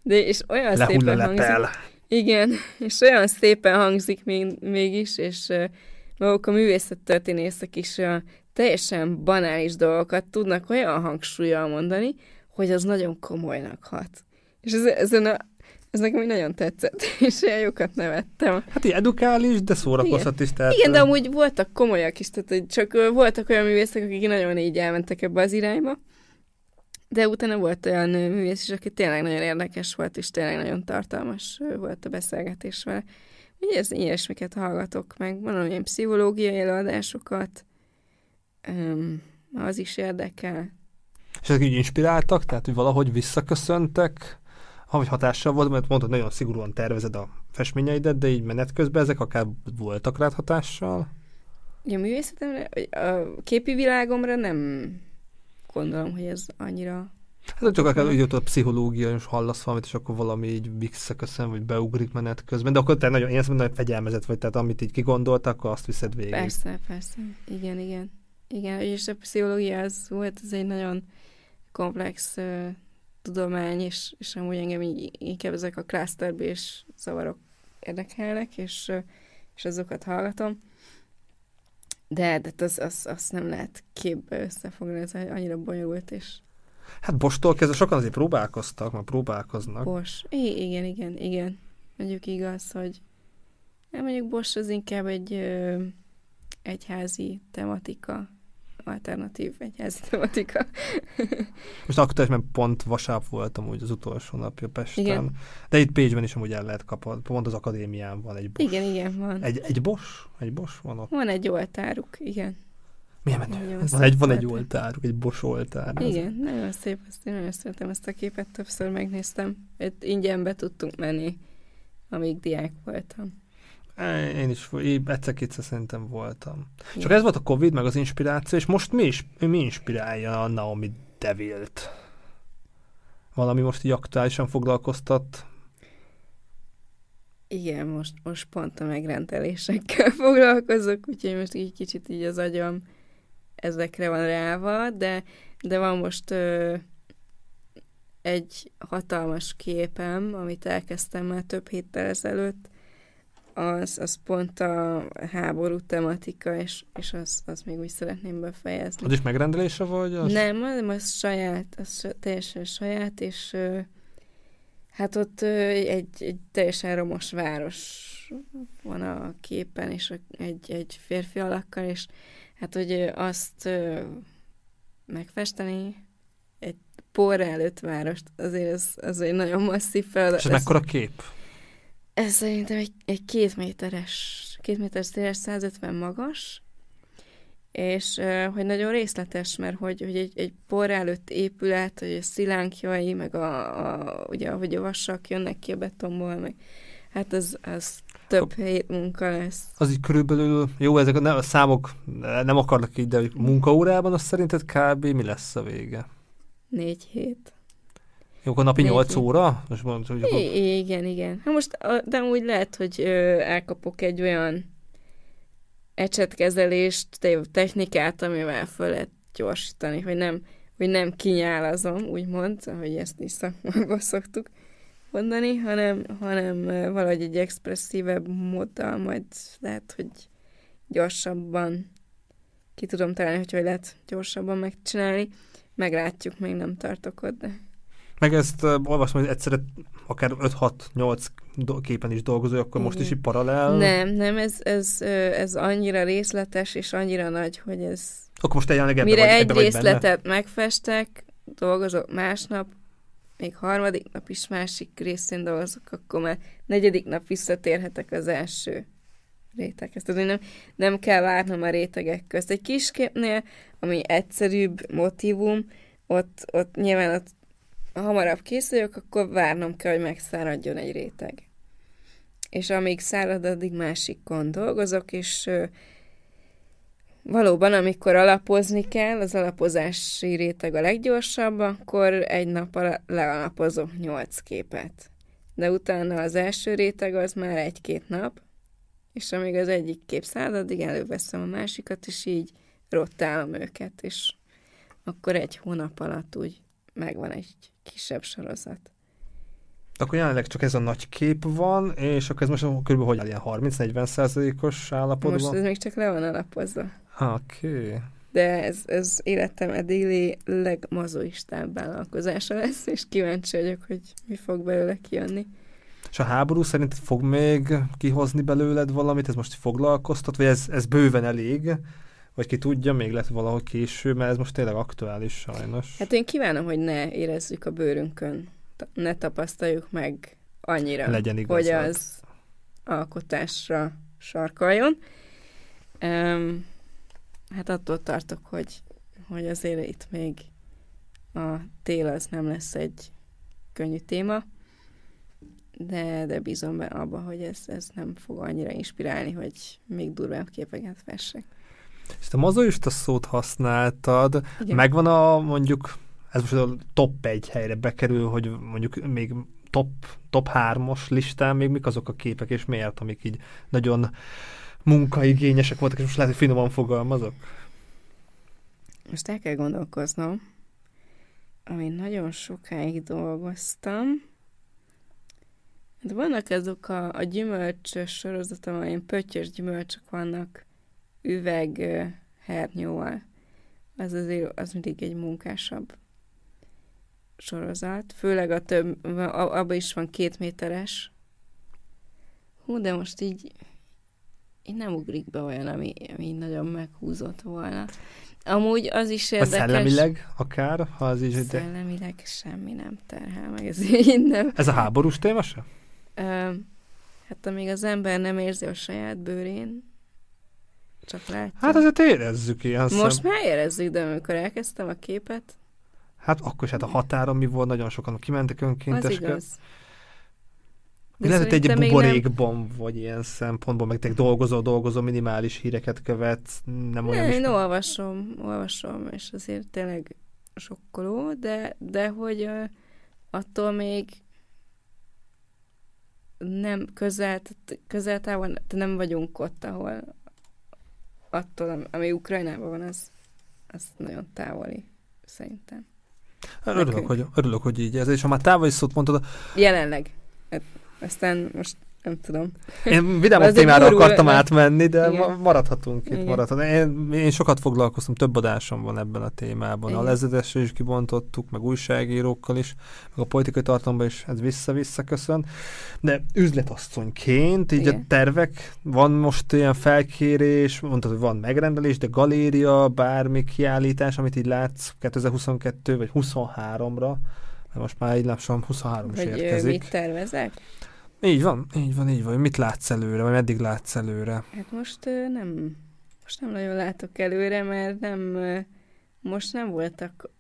S2: De és olyan
S1: Lehull
S2: szépen
S1: lepel.
S2: hangzik. Igen, és olyan szépen hangzik még, mégis, és uh, maguk a művészettörténészek is uh, teljesen banális dolgokat tudnak olyan hangsúlyjal mondani, hogy az nagyon komolynak hat. És ez, ezen a, ez nekem nagyon tetszett, és olyan jókat nevettem.
S1: Hát így edukális, de szórakozhat is. Tehát,
S2: Igen, de amúgy voltak komolyak is, tehát hogy csak voltak olyan művészek, akik nagyon így elmentek ebbe az irányba, de utána volt olyan művész is, aki tényleg nagyon érdekes volt, és tényleg nagyon tartalmas volt a beszélgetés vele. Ugye ez ilyesmiket hallgatok meg, van ilyen pszichológiai előadásokat, um, az is érdekel.
S1: És ezek így inspiráltak, tehát hogy valahogy visszaköszöntek, ha vagy hatással volt, mert mondtad, nagyon szigorúan tervezed a festményeidet, de így menet közben ezek akár voltak rád hatással?
S2: Ja, művészetemre, a képi világomra nem gondolom, hogy ez annyira...
S1: Hát csak akár úgy a pszichológia, és hallasz valamit, és akkor valami így visszaköszön, vagy beugrik menet közben, de akkor te nagyon, én azt mondom, hogy fegyelmezett vagy, tehát amit így kigondoltak, akkor azt viszed végig.
S2: Persze, persze. Igen, igen. Igen, és a pszichológia az volt, ez egy nagyon komplex uh, tudomány, és, és amúgy engem így, inkább ezek a és zavarok érdekelnek, és, és azokat hallgatom. De, de az, az, az nem lehet képbe összefoglalni, ez annyira bonyolult, és
S1: Hát Bostól kezdve sokan azért próbálkoztak, már próbálkoznak.
S2: Bos. I- igen, igen, igen. Mondjuk igaz, hogy nem mondjuk Bos az inkább egy ö, egyházi tematika, alternatív egyházi tematika.
S1: Most aktuálisan pont vasárnap voltam úgy az utolsó napja Pesten.
S2: Igen.
S1: De itt Pécsben is amúgy el lehet kapni. Pont az akadémián van egy bos.
S2: Igen, igen, van.
S1: Egy, egy bos? Egy bos van ott?
S2: Van egy oltáruk, igen.
S1: Milyen menő? Van egy, van egy
S2: oltár.
S1: oltáruk, egy bos oltár.
S2: Igen, nagyon szép, ezt én nagyon szeretem ezt a képet, többször megnéztem. Itt ingyen be tudtunk menni, amíg diák voltam.
S1: Ez, én is egyszer-kétszer szerintem voltam. Csak
S2: Igen.
S1: ez volt a Covid, meg az inspiráció, és most mi, is, mi inspirálja a Naomi Devilt? Valami most így aktuálisan foglalkoztat?
S2: Igen, most, most pont a megrendelésekkel foglalkozok, úgyhogy most így kicsit így az agyam ezekre van ráva, de, de van most ö, egy hatalmas képem, amit elkezdtem már több héttel ezelőtt, az, az pont a háború tematika, és, és azt az még úgy szeretném befejezni.
S1: Az is megrendelése vagy? Az?
S2: Nem, hanem az saját, az teljesen saját, és hát ott egy, egy teljesen romos város van a képen, és egy, egy férfi alakkal, és hát, hogy azt megfesteni egy porra előtt várost, azért ez, az egy nagyon masszív feladat.
S1: És ez mekkora kép?
S2: Ez szerintem egy, egy két méteres, két méteres széles, 150 magas, és hogy nagyon részletes, mert hogy, hogy egy, egy por előtt épület, hogy a szilánkjai, meg a, a, ugye, hogy a vasak jönnek ki a betonból, meg hát az, az több hét munka lesz.
S1: Az így körülbelül, jó, ezek a, a számok nem akarnak így, de munkaórában az szerinted kb. mi lesz a vége?
S2: Négy hét.
S1: Jó, akkor napi
S2: Négy
S1: 8
S2: hét.
S1: óra? Most mondod, hogy akkor...
S2: I- igen, igen. Hát most, a- de úgy lehet, hogy ö, elkapok egy olyan ecsetkezelést, te- technikát, amivel föl lehet gyorsítani, hogy nem, hogy nem kinyálazom, úgymond, ahogy ezt is szakmában szoktuk mondani, hanem, hanem valahogy egy expresszívebb móddal majd lehet, hogy gyorsabban ki tudom találni, hogy hogy lehet gyorsabban megcsinálni. Meglátjuk, még nem tartok ott, de...
S1: Meg ezt uh, olvasom, hogy egyszerre akár 5-6-8 képen is dolgozol, akkor most is így paralel.
S2: Nem, nem, ez, ez, ez annyira részletes és annyira nagy, hogy ez...
S1: Akkor most jelenleg ebbe
S2: Mire
S1: vagy,
S2: egy
S1: ebbe vagy
S2: részletet
S1: benne.
S2: megfestek, dolgozok másnap, még harmadik nap is másik részén dolgozok, akkor már negyedik nap visszatérhetek az első réteghez. Tehát nem, nem kell várnom a rétegek közt. Egy kisképnél, ami egyszerűbb motivum, ott, ott nyilván ott hamarabb készüljök, akkor várnom kell, hogy megszáradjon egy réteg. És amíg szárad, addig másikon dolgozok, és valóban, amikor alapozni kell, az alapozási réteg a leggyorsabb, akkor egy nap lealapozok nyolc képet. De utána az első réteg az már egy-két nap, és amíg az egyik kép szárad, addig előveszem a másikat, és így rottálom őket, és akkor egy hónap alatt úgy megvan egy kisebb sorozat.
S1: Akkor jelenleg csak ez a nagy kép van, és akkor ez most kb. hogy áll, ilyen 30-40 százalékos állapotban?
S2: Most ez még csak le van alapozva.
S1: Oké. Okay.
S2: De ez, ez életem eddigi legmazoistább vállalkozása lesz, és kíváncsi vagyok, hogy mi fog belőle kijönni.
S1: És a háború szerint fog még kihozni belőled valamit? Ez most foglalkoztat, vagy ez, ez bőven elég? Vagy ki tudja, még lehet valahol később, mert ez most tényleg aktuális sajnos.
S2: Hát én kívánom, hogy ne érezzük a bőrünkön, ne tapasztaljuk meg annyira,
S1: Legyen igazad.
S2: hogy az alkotásra sarkaljon. Um, hát attól tartok, hogy, hogy azért itt még a tél az nem lesz egy könnyű téma, de, de bízom be abba, hogy ez, ez nem fog annyira inspirálni, hogy még durvább képeket fessek.
S1: És te mazoista szót használtad, Igen. megvan a mondjuk, ez most a top egy helyre bekerül, hogy mondjuk még top, top hármas listán még mik azok a képek, és miért, amik így nagyon munkaigényesek voltak, és most lehet, hogy finoman fogalmazok?
S2: Most el kell gondolkoznom, amin nagyon sokáig dolgoztam. De vannak ezek a, a gyümölcsös sorozatom, amilyen pöttyös gyümölcsök vannak, üveg hernyóval. Az azért az mindig egy munkásabb sorozat. Főleg a több, abban is van két méteres. Hú, de most így, így nem ugrik be olyan, ami, ami nagyon meghúzott volna. Amúgy az is érdekes. A
S1: szellemileg akár, ha az is...
S2: Szellemileg de... semmi nem terhel meg, ez így nem.
S1: Ez a háborús téma se?
S2: Uh, hát amíg az ember nem érzi a saját bőrén, csak látja.
S1: Hát azért érezzük ilyen
S2: Most szem... már érezzük, de amikor elkezdtem a képet...
S1: Hát akkor is hát a határon mi volt, nagyon sokan kimentek önkéntesek.
S2: Az igaz.
S1: De Lehet, hogy egy buborékban nem... vagy ilyen szempontból, meg te dolgozol, dolgozol, minimális híreket követ, nem, nem olyan
S2: én olvasom, olvasom, és azért tényleg sokkoló, de, de hogy uh, attól még nem közel, közel távol, nem vagyunk ott, ahol attól, ami Ukrajnában van, az, az nagyon távoli, szerintem.
S1: Örülök, hogy, örülök, hogy így ez, és ha már távoli szót mondtad...
S2: Jelenleg. Hát, aztán most nem tudom.
S1: Én vidámabb témára burul, akartam átmenni, de igen. maradhatunk itt. Maradhatunk. Én, én sokat foglalkoztam, több adásom van ebben a témában. Igen. A lezedesre is kibontottuk, meg újságírókkal is, meg a politikai tartalomban is ez vissza-vissza köszön. De üzletasszonyként, így igen. a tervek, van most ilyen felkérés, mondtad, hogy van megrendelés, de galéria, bármi kiállítás, amit így látsz 2022 vagy 23-ra, mert most már így lassan 23 is érkezik.
S2: mit tervezek?
S1: Így van, így van, így van. Mit látsz előre, vagy meddig látsz előre?
S2: Hát most nem, most nem nagyon látok előre, mert nem, most nem voltak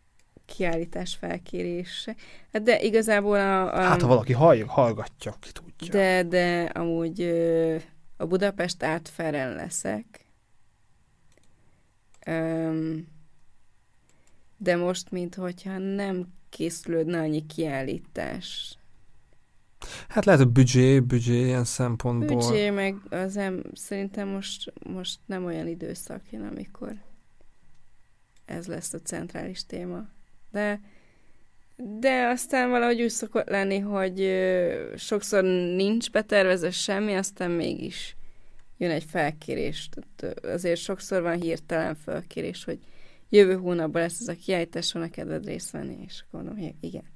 S2: kiállítás felkérése. Hát de igazából a... a
S1: hát ha valaki hall, hallgatja, ki tudja.
S2: De, de amúgy a Budapest átferen leszek. de most, mint hogyha nem készülődne annyi kiállítás
S1: Hát lehet, hogy büdzsé, büdzsé ilyen szempontból.
S2: Büdzsé, meg az em, szerintem most, most nem olyan időszak jön, amikor ez lesz a centrális téma. De, de aztán valahogy úgy szokott lenni, hogy sokszor nincs betervezve semmi, aztán mégis jön egy felkérés. Tehát azért sokszor van hirtelen felkérés, hogy jövő hónapban lesz ez a kiállítás, van a kedved részt venni, és mondom, hogy igen.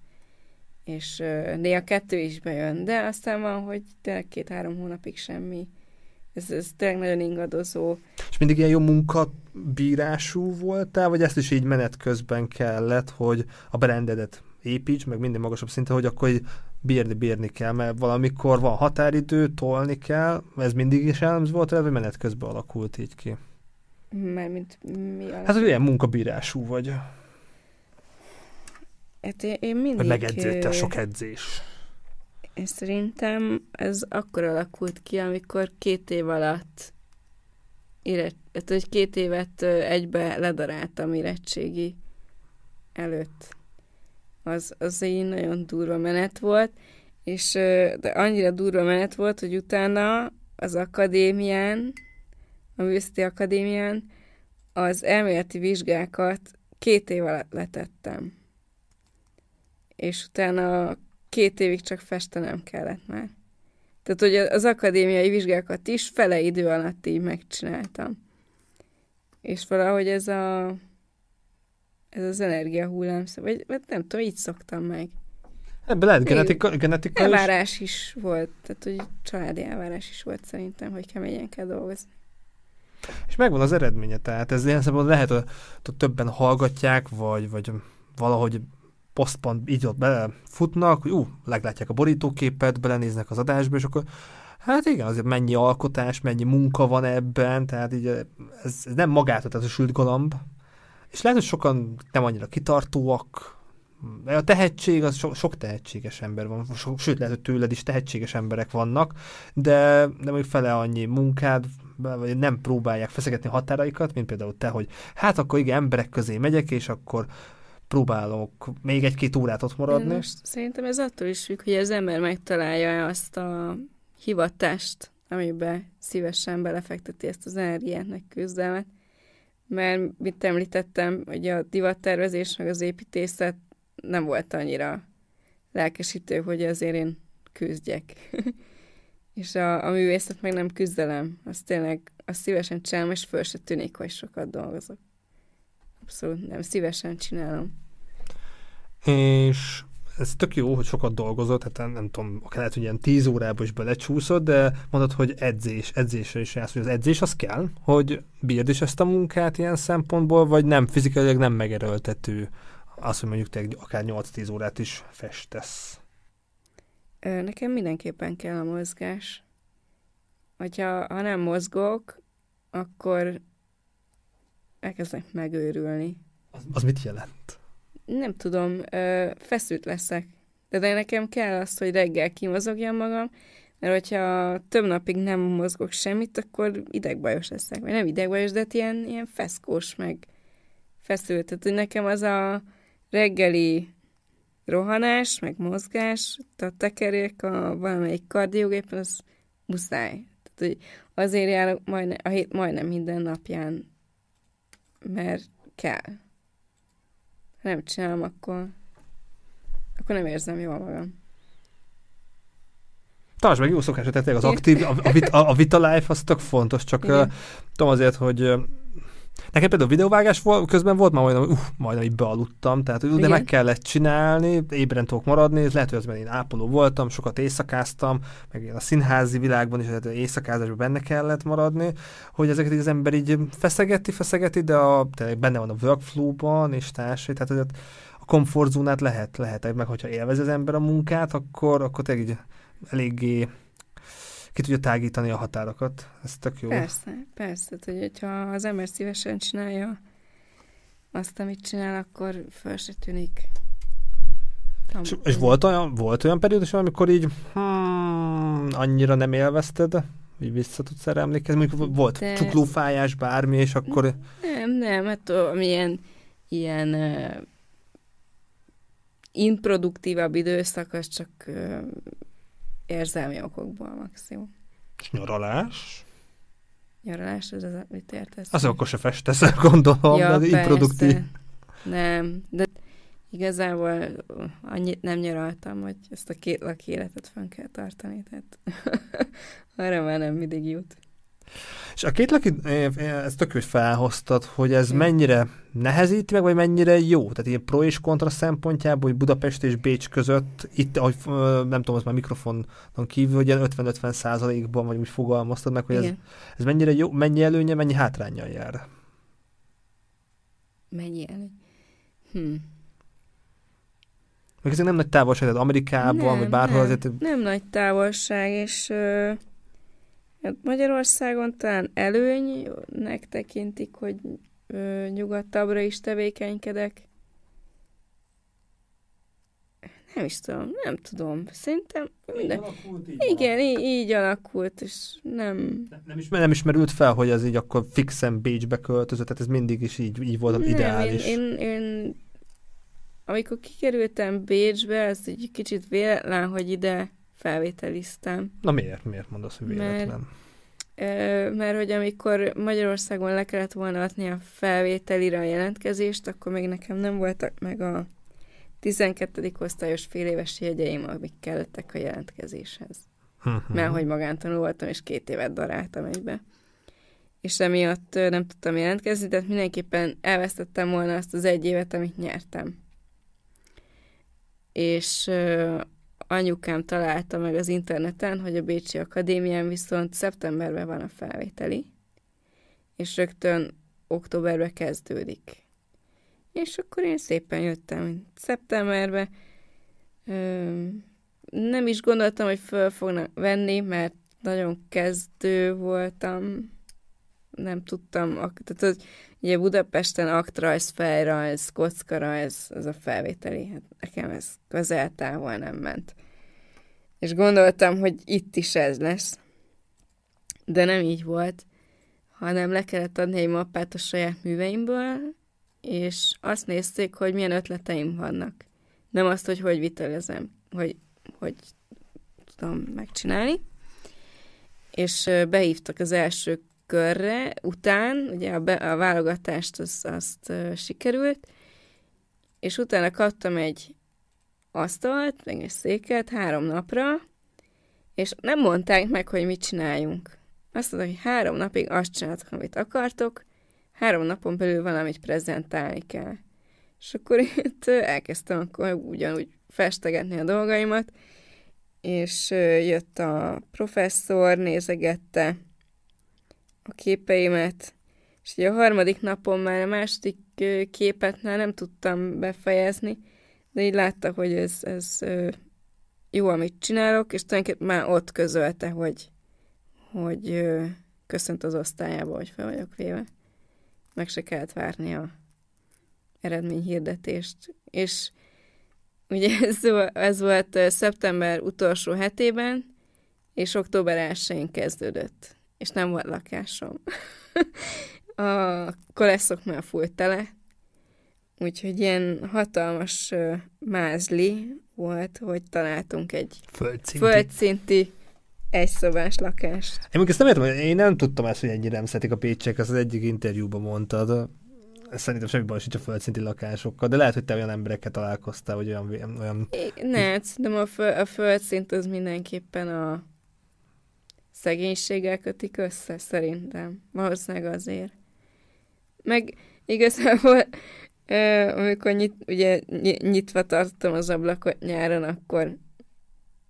S2: És néha kettő is bejön, de aztán van, hogy tényleg két-három hónapig semmi. Ez, ez tényleg nagyon ingadozó.
S1: És mindig ilyen jó munkabírású voltál, vagy ezt is így menet közben kellett, hogy a brandedet építs, meg minden magasabb szinten, hogy akkor bírni, bírni kell, mert valamikor van határidő, tolni kell, ez mindig is jellemző volt, vagy menet közben alakult így ki?
S2: Mármint mi alakult?
S1: Hát, hogy ilyen munkabírású vagy.
S2: Hát én, én mindig...
S1: Vagy megedződtél, sok edzés.
S2: Én szerintem ez akkor alakult ki, amikor két év alatt éret, hát, hogy két évet egybe ledaráltam érettségi előtt az, az egy nagyon durva menet volt, és de annyira durva menet volt, hogy utána az akadémián, a művészeti akadémián az elméleti vizsgákat két év alatt letettem. És utána két évig csak festenem kellett már. Tehát, hogy az akadémiai vizsgákat is fele idő alatt így megcsináltam. És valahogy ez a ez az energia hullám, vagy, vagy nem tudom, így szoktam meg.
S1: Ebben lehet genetika, genetika
S2: elvárás is. is volt, tehát hogy családi elvárás is volt szerintem, hogy keményen kell dolgozni.
S1: És megvan az eredménye, tehát ez ilyen szempontból lehet, hogy többen hallgatják, vagy, vagy valahogy posztban így ott belefutnak, hogy ú, leglátják a borítóképet, belenéznek az adásba, és akkor hát igen, azért mennyi alkotás, mennyi munka van ebben, tehát így ez, ez nem magától, tehát a sült galamb, és lehet, hogy sokan nem annyira kitartóak, a tehetség, az so, sok tehetséges ember van, so, sőt, lehet, hogy tőled is tehetséges emberek vannak, de, de még fele annyi munkád, vagy nem próbálják feszegetni határaikat, mint például te, hogy hát akkor igen, emberek közé megyek, és akkor próbálok még egy-két órát ott maradni.
S2: most szerintem ez attól is függ, hogy az ember megtalálja azt a hivatást, amiben szívesen belefekteti ezt az energiát, meg küzdelmet mert mit említettem, hogy a divattervezés meg az építészet nem volt annyira lelkesítő, hogy azért én küzdjek. és a, a művészet meg nem küzdelem. Az tényleg, azt szívesen csinálom, és föl se tűnik, hogy sokat dolgozok. Abszolút nem, szívesen csinálom.
S1: És ez tök jó, hogy sokat dolgozott, hát nem, nem tudom, akár lehet, hogy ilyen tíz órába is belecsúszott, de mondod, hogy edzés, edzésre is jársz, hogy az edzés az kell, hogy bírd is ezt a munkát ilyen szempontból, vagy nem, fizikailag nem megerőltető az, hogy mondjuk te akár 8-10 órát is festesz.
S2: Nekem mindenképpen kell a mozgás. Hogyha ha nem mozgok, akkor elkezdek megőrülni.
S1: Az, az mit jelent?
S2: nem tudom, ö, feszült leszek. De, de nekem kell az, hogy reggel kimozogjam magam, mert hogyha több napig nem mozgok semmit, akkor idegbajos leszek. Vagy nem idegbajos, de hát ilyen, ilyen feszkós, meg feszült. Tehát, hogy nekem az a reggeli rohanás, meg mozgás, a tekerék, a valamelyik kardiogépen, az muszáj. Tehát, hogy azért járok majdnem, a hét majdnem minden napján, mert kell. Ha nem csinálom, akkor, akkor nem érzem jól magam.
S1: Tartsd meg jó szokásra, tehát az aktív, a, a, vita, a vita life az tök fontos, csak uh, tudom azért, hogy Nekem például videóvágás volt, közben volt már majdnem, uh, majdnem így bealudtam, tehát de meg kellett csinálni, ébren tudok maradni, ez lehet, hogy az, mert én ápoló voltam, sokat éjszakáztam, meg én a színházi világban is, tehát éjszakázásban benne kellett maradni, hogy ezeket az ember így feszegeti, feszegeti, de a, benne van a workflow-ban és társai, tehát azért a komfortzónát lehet, lehet, meg hogyha élvez az ember a munkát, akkor, akkor tényleg így eléggé ki tudja tágítani a határokat. Ez tök jó.
S2: Persze, persze. hogy, hogyha az ember szívesen csinálja azt, amit csinál, akkor föl se tűnik.
S1: És, és volt olyan, volt olyan periódus, amikor így hmm, annyira nem élvezted, így vissza tudsz erre emlékezni? Mondjuk volt De... csuklófájás, bármi, és akkor...
S2: Nem, nem, hát amilyen ilyen uh, improduktívabb időszak, az csak uh, érzelmi okokból maximum.
S1: És nyaralás?
S2: Nyaralás, ez az, mit értesz?
S1: Az akkor se festesz, gondolom,
S2: ja,
S1: de így produktív.
S2: Nem, de igazából annyit nem nyaraltam, hogy ezt a két laki életet fenn kell tartani, tehát arra már nem mindig jut.
S1: És a két laki, ez tök hogy felhoztad, hogy ez mennyire nehezíti meg, vagy mennyire jó? Tehát ilyen pro és kontra szempontjából, hogy Budapest és Bécs között, itt, ahogy nem tudom, az már mikrofonon kívül, hogy ilyen 50-50 százalékban, vagy úgy fogalmaztad meg, hogy ez,
S2: Igen.
S1: ez mennyire jó, mennyi előnye, mennyi hátrányjal jár?
S2: Mennyi előny? Hm.
S1: Meg ezek nem nagy távolság, tehát Amerikában, vagy bárhol
S2: nem,
S1: azért...
S2: nem nagy távolság, és ö, Magyarországon talán előnynek tekintik, hogy ö, nyugatabbra is tevékenykedek. Nem is tudom, nem tudom. Szerintem minden... Igen, így, így alakult, és nem...
S1: Nem, nem is merült fel, hogy ez így akkor fixen Bécsbe költözött, tehát ez mindig is így, így volt
S2: nem,
S1: ideális.
S2: Én, én, én, amikor kikerültem Bécsbe, az egy kicsit véletlen, hogy ide felvételiztem.
S1: Na miért? Miért mondasz, hogy
S2: Mert-
S1: véletlen?
S2: Ö, mert hogy amikor Magyarországon le kellett volna adni a felvételire a jelentkezést, akkor még nekem nem voltak meg a 12. osztályos féléves jegyeim, amik kellettek a jelentkezéshez.
S1: Hm,
S2: Mert hogy magántanul voltam, és két évet daráltam egybe. És emiatt nem tudtam jelentkezni, tehát mindenképpen elvesztettem volna azt az egy évet, amit nyertem. És anyukám találta meg az interneten, hogy a Bécsi Akadémián viszont szeptemberben van a felvételi, és rögtön októberben kezdődik. És akkor én szépen jöttem szeptemberbe. Nem is gondoltam, hogy föl fognak venni, mert nagyon kezdő voltam, nem tudtam, tehát hogy ugye Budapesten aktrajz, fejrajz, kockarajz, az a felvételi, hát nekem ez közel távol nem ment. És gondoltam, hogy itt is ez lesz. De nem így volt, hanem le kellett adni egy mappát a saját műveimből, és azt nézték, hogy milyen ötleteim vannak. Nem azt, hogy hogy vitelezem, hogy, hogy tudom megcsinálni. És behívtak az első körre, után, ugye a, be, a válogatást az, azt uh, sikerült, és utána kaptam egy asztalt, meg egy széket három napra, és nem mondták meg, hogy mit csináljunk. Azt mondták, hogy három napig azt csináltok, amit akartok, három napon belül valamit prezentálni kell. És akkor itt elkezdtem akkor ugyanúgy festegetni a dolgaimat, és jött a professzor, nézegette a képeimet, és ugye a harmadik napon már a második képet már nem tudtam befejezni, de így látta, hogy ez, ez jó, amit csinálok, és tulajdonképpen már ott közölte, hogy, hogy köszönt az osztályába, hogy fel vagyok véve. Meg se kellett várni a eredményhirdetést. És ugye ez, ez volt szeptember utolsó hetében, és október 1-én kezdődött. És nem volt lakásom. a koleszok már fújt tele, úgyhogy ilyen hatalmas mázli volt, hogy találtunk egy
S1: Földszinti.
S2: földszinti egyszobás lakást.
S1: Én még ezt nem értem, én nem tudtam ezt, hogy ennyire nem szeretik a pécsek, ezt az egyik interjúban mondtad. Szerintem semmi baj sincs a földszinti lakásokkal, de lehet, hogy te olyan emberekkel találkoztál, vagy olyan, olyan
S2: É, Ne, szerintem a, föl, a földszint az mindenképpen a szegénységgel kötik össze, szerintem. Valószínűleg azért. Meg igazából, amikor nyit, ugye ny- nyitva tartottam az ablakot nyáron, akkor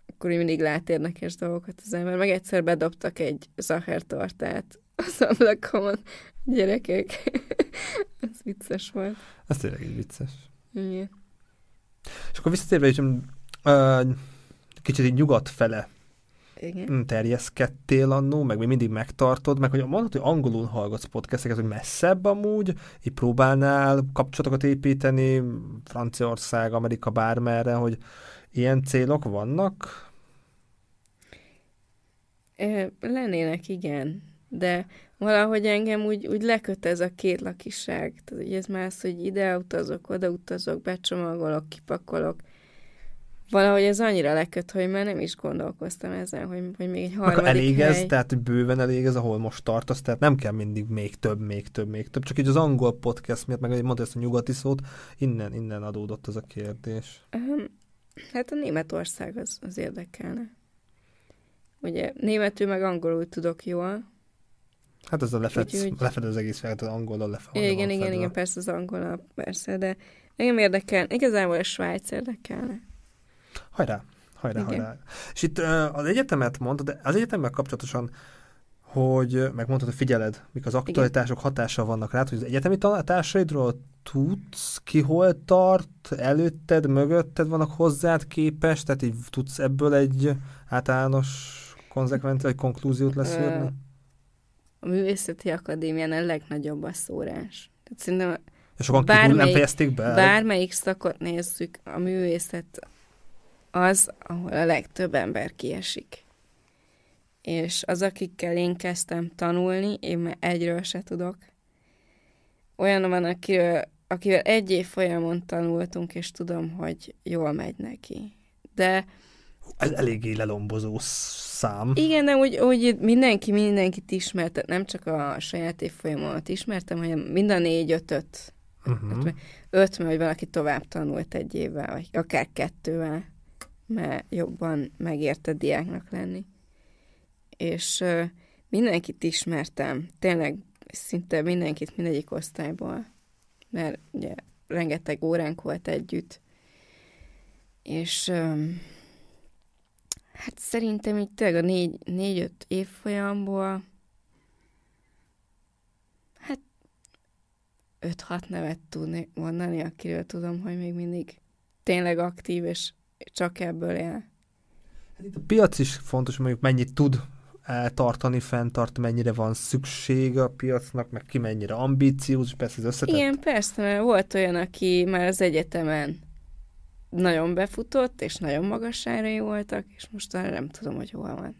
S2: akkor mindig lát érdekes dolgokat az ember. Meg egyszer bedobtak egy zahertortát az ablakomon. Gyerekek. Ez vicces volt.
S1: Ez tényleg így vicces.
S2: Igen.
S1: És akkor visszatérve is, uh, kicsit így nyugat fele
S2: Igen.
S1: terjeszkedtél annó, meg még mindig megtartod, meg hogy mondod, hogy angolul hallgatsz podcasteket, hogy messzebb amúgy, így próbálnál kapcsolatokat építeni, Franciaország, Amerika, bármerre, hogy ilyen célok vannak?
S2: Lennének, igen, de valahogy engem úgy, úgy leköt ez a két lakiság. Tehát, hogy ez már az, hogy ide utazok, oda utazok, becsomagolok, kipakolok. Valahogy ez annyira leköt, hogy már nem is gondolkoztam ezen, hogy, hogy még egy harmadik
S1: Akkor elég ez,
S2: hely.
S1: tehát hogy bőven elég ez, ahol most tartasz, tehát nem kell mindig még több, még több, még több, csak így az angol podcast miatt, meg mondta ezt a nyugati szót, innen, innen adódott ez a kérdés.
S2: Hát a Németország az, az érdekelne. Ugye németül meg angolul tudok jól,
S1: Hát ez a lefed, az egész fel, az angolul lefed.
S2: igen, igen, igen, persze az angol, persze, de engem érdekel, igazából a Svájc érdekelne.
S1: Hajrá, hajrá,
S2: Igen.
S1: hajrá. És itt az egyetemet mondtad, de az egyetemmel kapcsolatosan, hogy megmondtad, hogy figyeled, mik az aktualitások hatással vannak rád, hogy az egyetemi társaidról tudsz, ki hol tart, előtted, mögötted vannak hozzád képes, tehát így tudsz ebből egy általános konzekvencia, vagy konklúziót leszűrni?
S2: A Művészeti Akadémián a legnagyobb a szórás. Tehát szerintem
S1: És sokan kívül nem
S2: bármelyik-
S1: fejezték be?
S2: bármelyik szakot nézzük, a művészet az, ahol a legtöbb ember kiesik. És az, akikkel én kezdtem tanulni, én már egyről se tudok. Olyan van, akiről, akivel egy év folyamon tanultunk, és tudom, hogy jól megy neki. De
S1: Ez eléggé lelombozó szám.
S2: igen, de úgy, úgy mindenki mindenkit ismert, tehát nem csak a saját évfolyamomat ismertem, hanem mind a négy-ötöt.
S1: Uh-huh.
S2: Öt, mert hogy valaki tovább tanult egy évvel, vagy akár kettővel, mert jobban megérte diáknak lenni. És mindenkit ismertem, tényleg szinte mindenkit mindegyik osztályból, mert ugye rengeteg óránk volt együtt. És hát szerintem így tényleg a négy, négy-öt évfolyamból hát öt-hat nevet tudni mondani, akiről tudom, hogy még mindig tényleg aktív, és csak ebből él.
S1: Hát itt a piac is fontos, mondjuk mennyit tud tartani, fenntart, mennyire van szükség a piacnak, meg ki mennyire ambíciózus, persze ez összetett.
S2: Igen, persze, mert volt olyan, aki már az egyetemen nagyon befutott, és nagyon magassárai voltak, és most már nem tudom, hogy hol van.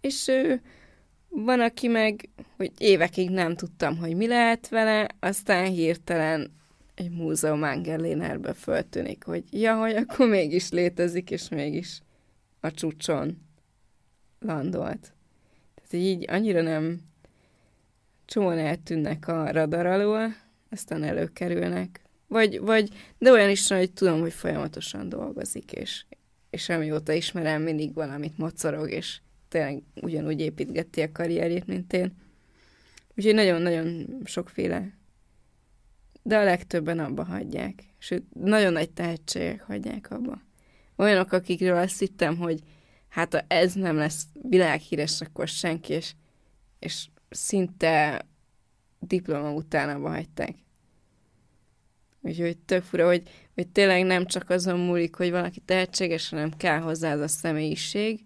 S2: És ő, van, aki meg, hogy évekig nem tudtam, hogy mi lehet vele, aztán hirtelen egy múzeum Angerlénerbe föltűnik, hogy ja, hogy akkor mégis létezik, és mégis a csúcson landolt. Tehát így annyira nem csomóan eltűnnek a radar alól, aztán előkerülnek. Vagy, vagy, de olyan is van, hogy tudom, hogy folyamatosan dolgozik, és, és amióta ismerem, mindig valamit mocorog, és tényleg ugyanúgy építgeti a karrierjét, mint én. Úgyhogy nagyon-nagyon sokféle. De a legtöbben abba hagyják. Sőt, nagyon nagy tehetségek hagyják abba. Olyanok, akikről azt hittem, hogy hát ha ez nem lesz világhíres, akkor senki, és, és szinte diploma után abba hagyták. Úgyhogy tök fura, hogy, hogy tényleg nem csak azon múlik, hogy valaki tehetséges, hanem kell hozzá az a személyiség,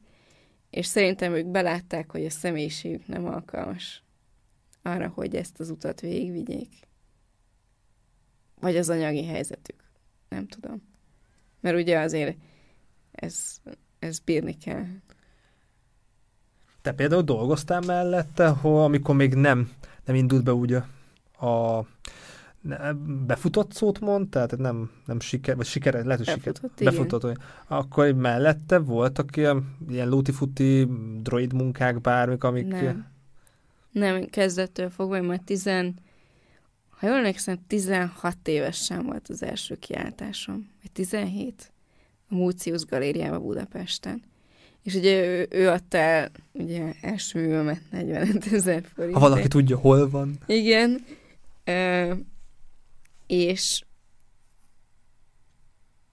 S2: és szerintem ők belátták, hogy a személyiségük nem alkalmas arra, hogy ezt az utat végigvigyék. Vagy az anyagi helyzetük. Nem tudom. Mert ugye azért ez, ez bírni kell.
S1: Te például dolgoztál mellette, hol, amikor még nem, nem indult be úgy a, a befutott szót mondtál, tehát nem, nem siker, vagy siker, lehet, hogy siker,
S2: Befutott,
S1: befutott, hogy akkor mellette voltak ilyen, ilyen lúti-futi droid munkák, bármik, amik...
S2: Nem. Nem, kezdettől fogva, majd tizen, ha jól emlékszem, 16 évesen volt az első kiáltásom, vagy 17, a Múcius Galériába Budapesten. És ugye ő, ő adta el ugye első művemet 45 ezer forint.
S1: Ha valaki tudja, hol van.
S2: Igen. Ö, és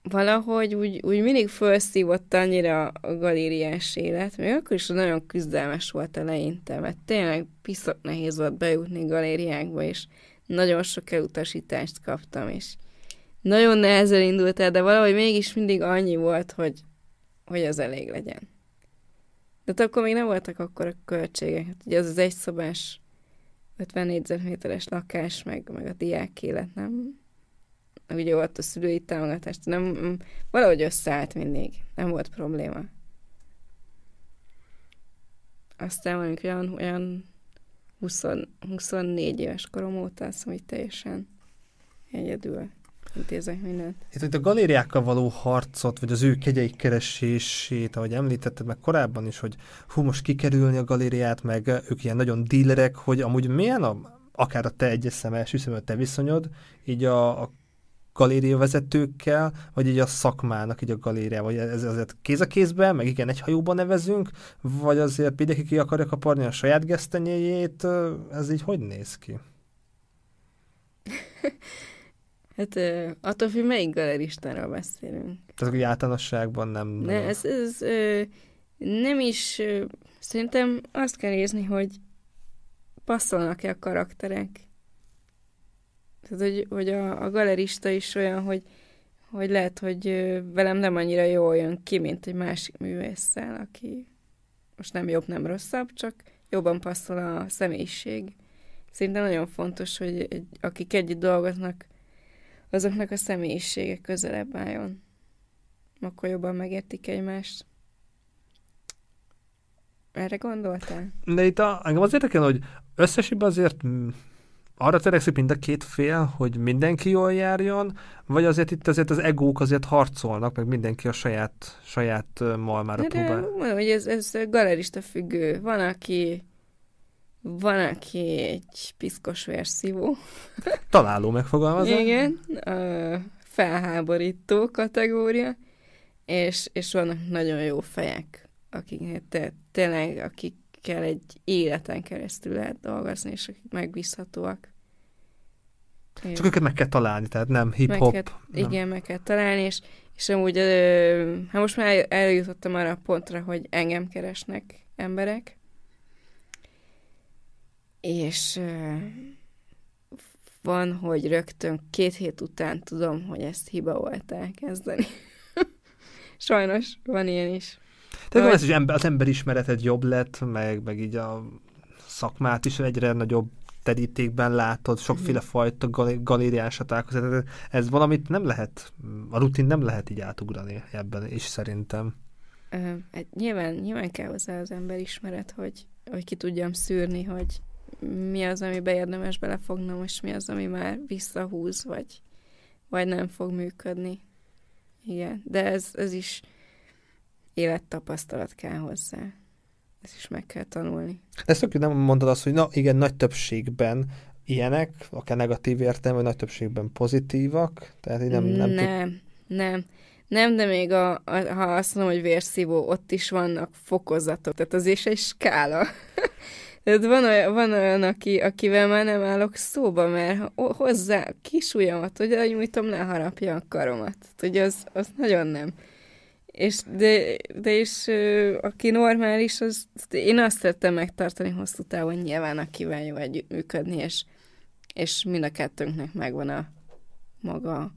S2: valahogy úgy, úgy mindig felszívott annyira a galériás élet, még akkor is nagyon küzdelmes volt eleinte, mert tényleg piszok nehéz volt bejutni galériákba, és nagyon sok elutasítást kaptam, és nagyon nehezen indult el, de valahogy mégis mindig annyi volt, hogy, hogy az elég legyen. De hát akkor még nem voltak akkor a költségek. Hát ugye az az egyszobás 50 négyzetméteres lakás, meg, meg a diák élet, nem? Ugye volt a szülői támogatást, nem, valahogy összeállt mindig, nem volt probléma. Aztán mondjuk olyan, olyan 20, 24 éves korom óta azt hogy teljesen egyedül intézek mindent.
S1: Itt, itt a galériákkal való harcot, vagy az ő kegyeik keresését, ahogy említetted meg korábban is, hogy hú, most kikerülni a galériát, meg ők ilyen nagyon dílerek, hogy amúgy milyen a, akár a te egyes szem, első te viszonyod, így a, a galériavezetőkkel, vagy így a szakmának így a galéria, vagy ez azért kéz a kézben, meg igen, egy hajóban nevezünk, vagy azért mindenki ki akarja kaparni a saját gesztenyéjét, ez így hogy néz ki?
S2: Hát attól függ, melyik galeristáról beszélünk.
S1: Tehát, hogy általánosságban nem...
S2: Ne, ez, ez ö, nem is... Ö, szerintem azt kell nézni, hogy passzolnak-e a karakterek. Tehát, hogy, hogy a, a galerista is olyan, hogy, hogy lehet, hogy velem nem annyira jól jön ki, mint egy másik művésszel, aki most nem jobb, nem rosszabb, csak jobban passzol a személyiség. Szerintem nagyon fontos, hogy egy, akik együtt dolgoznak, azoknak a személyisége közelebb álljon. Akkor jobban megértik egymást. Erre gondoltál?
S1: De itt a, engem az érdekel, hogy összesében azért arra törekszik mind a két fél, hogy mindenki jól járjon, vagy azért itt azért az egók azért harcolnak, meg mindenki a saját, saját malmára
S2: de próbál. Mondom, hogy ez, ez galerista függő. Van, aki van, aki egy piszkos vérszívó.
S1: Találó megfogalmazás.
S2: Igen, a felháborító kategória, és, és vannak nagyon jó fejek, akik te, tényleg, akikkel egy életen keresztül lehet dolgozni, és akik megbízhatóak.
S1: Csak őket meg kell találni, tehát nem hip-hop.
S2: Igen, meg kell találni, és, és amúgy, hát most már eljutottam arra a pontra, hogy engem keresnek emberek, és van, hogy rögtön két hét után tudom, hogy ezt hiba volt elkezdeni. Sajnos van ilyen is.
S1: Tehát hogy... ez, hogy az emberismereted jobb lett, meg, meg így a szakmát is egyre nagyobb terítékben látod, sokféle mm. fajta galériásat találkozol. Ez valamit nem lehet, a rutin nem lehet így átugrani ebben is szerintem.
S2: Ö, hát nyilván, nyilván kell hozzá az emberismeret, hogy, hogy ki tudjam szűrni, hogy mi az, amibe érdemes belefognom, és mi az, ami már visszahúz, vagy, vagy nem fog működni. Igen, de ez, ez is élettapasztalat kell hozzá. Ez is meg kell tanulni.
S1: Ezt tök nem mondod azt, hogy na igen, nagy többségben ilyenek, akár negatív értelme, vagy nagy többségben pozitívak? Tehát így nem, nem,
S2: nem, tud... nem. Nem, de még a, a, ha azt mondom, hogy vérszívó, ott is vannak fokozatok, tehát az is egy skála. Tehát van olyan, van olyan aki, akivel már nem állok szóba, mert hozzá kis ujjamat, hogy nyújtom, ne harapja a karomat. Hogy az, az nagyon nem. És de, de és aki normális, az, én azt szerettem megtartani hosszú távon, nyilván akivel jó együttműködni, és, és mind a kettőnknek megvan a maga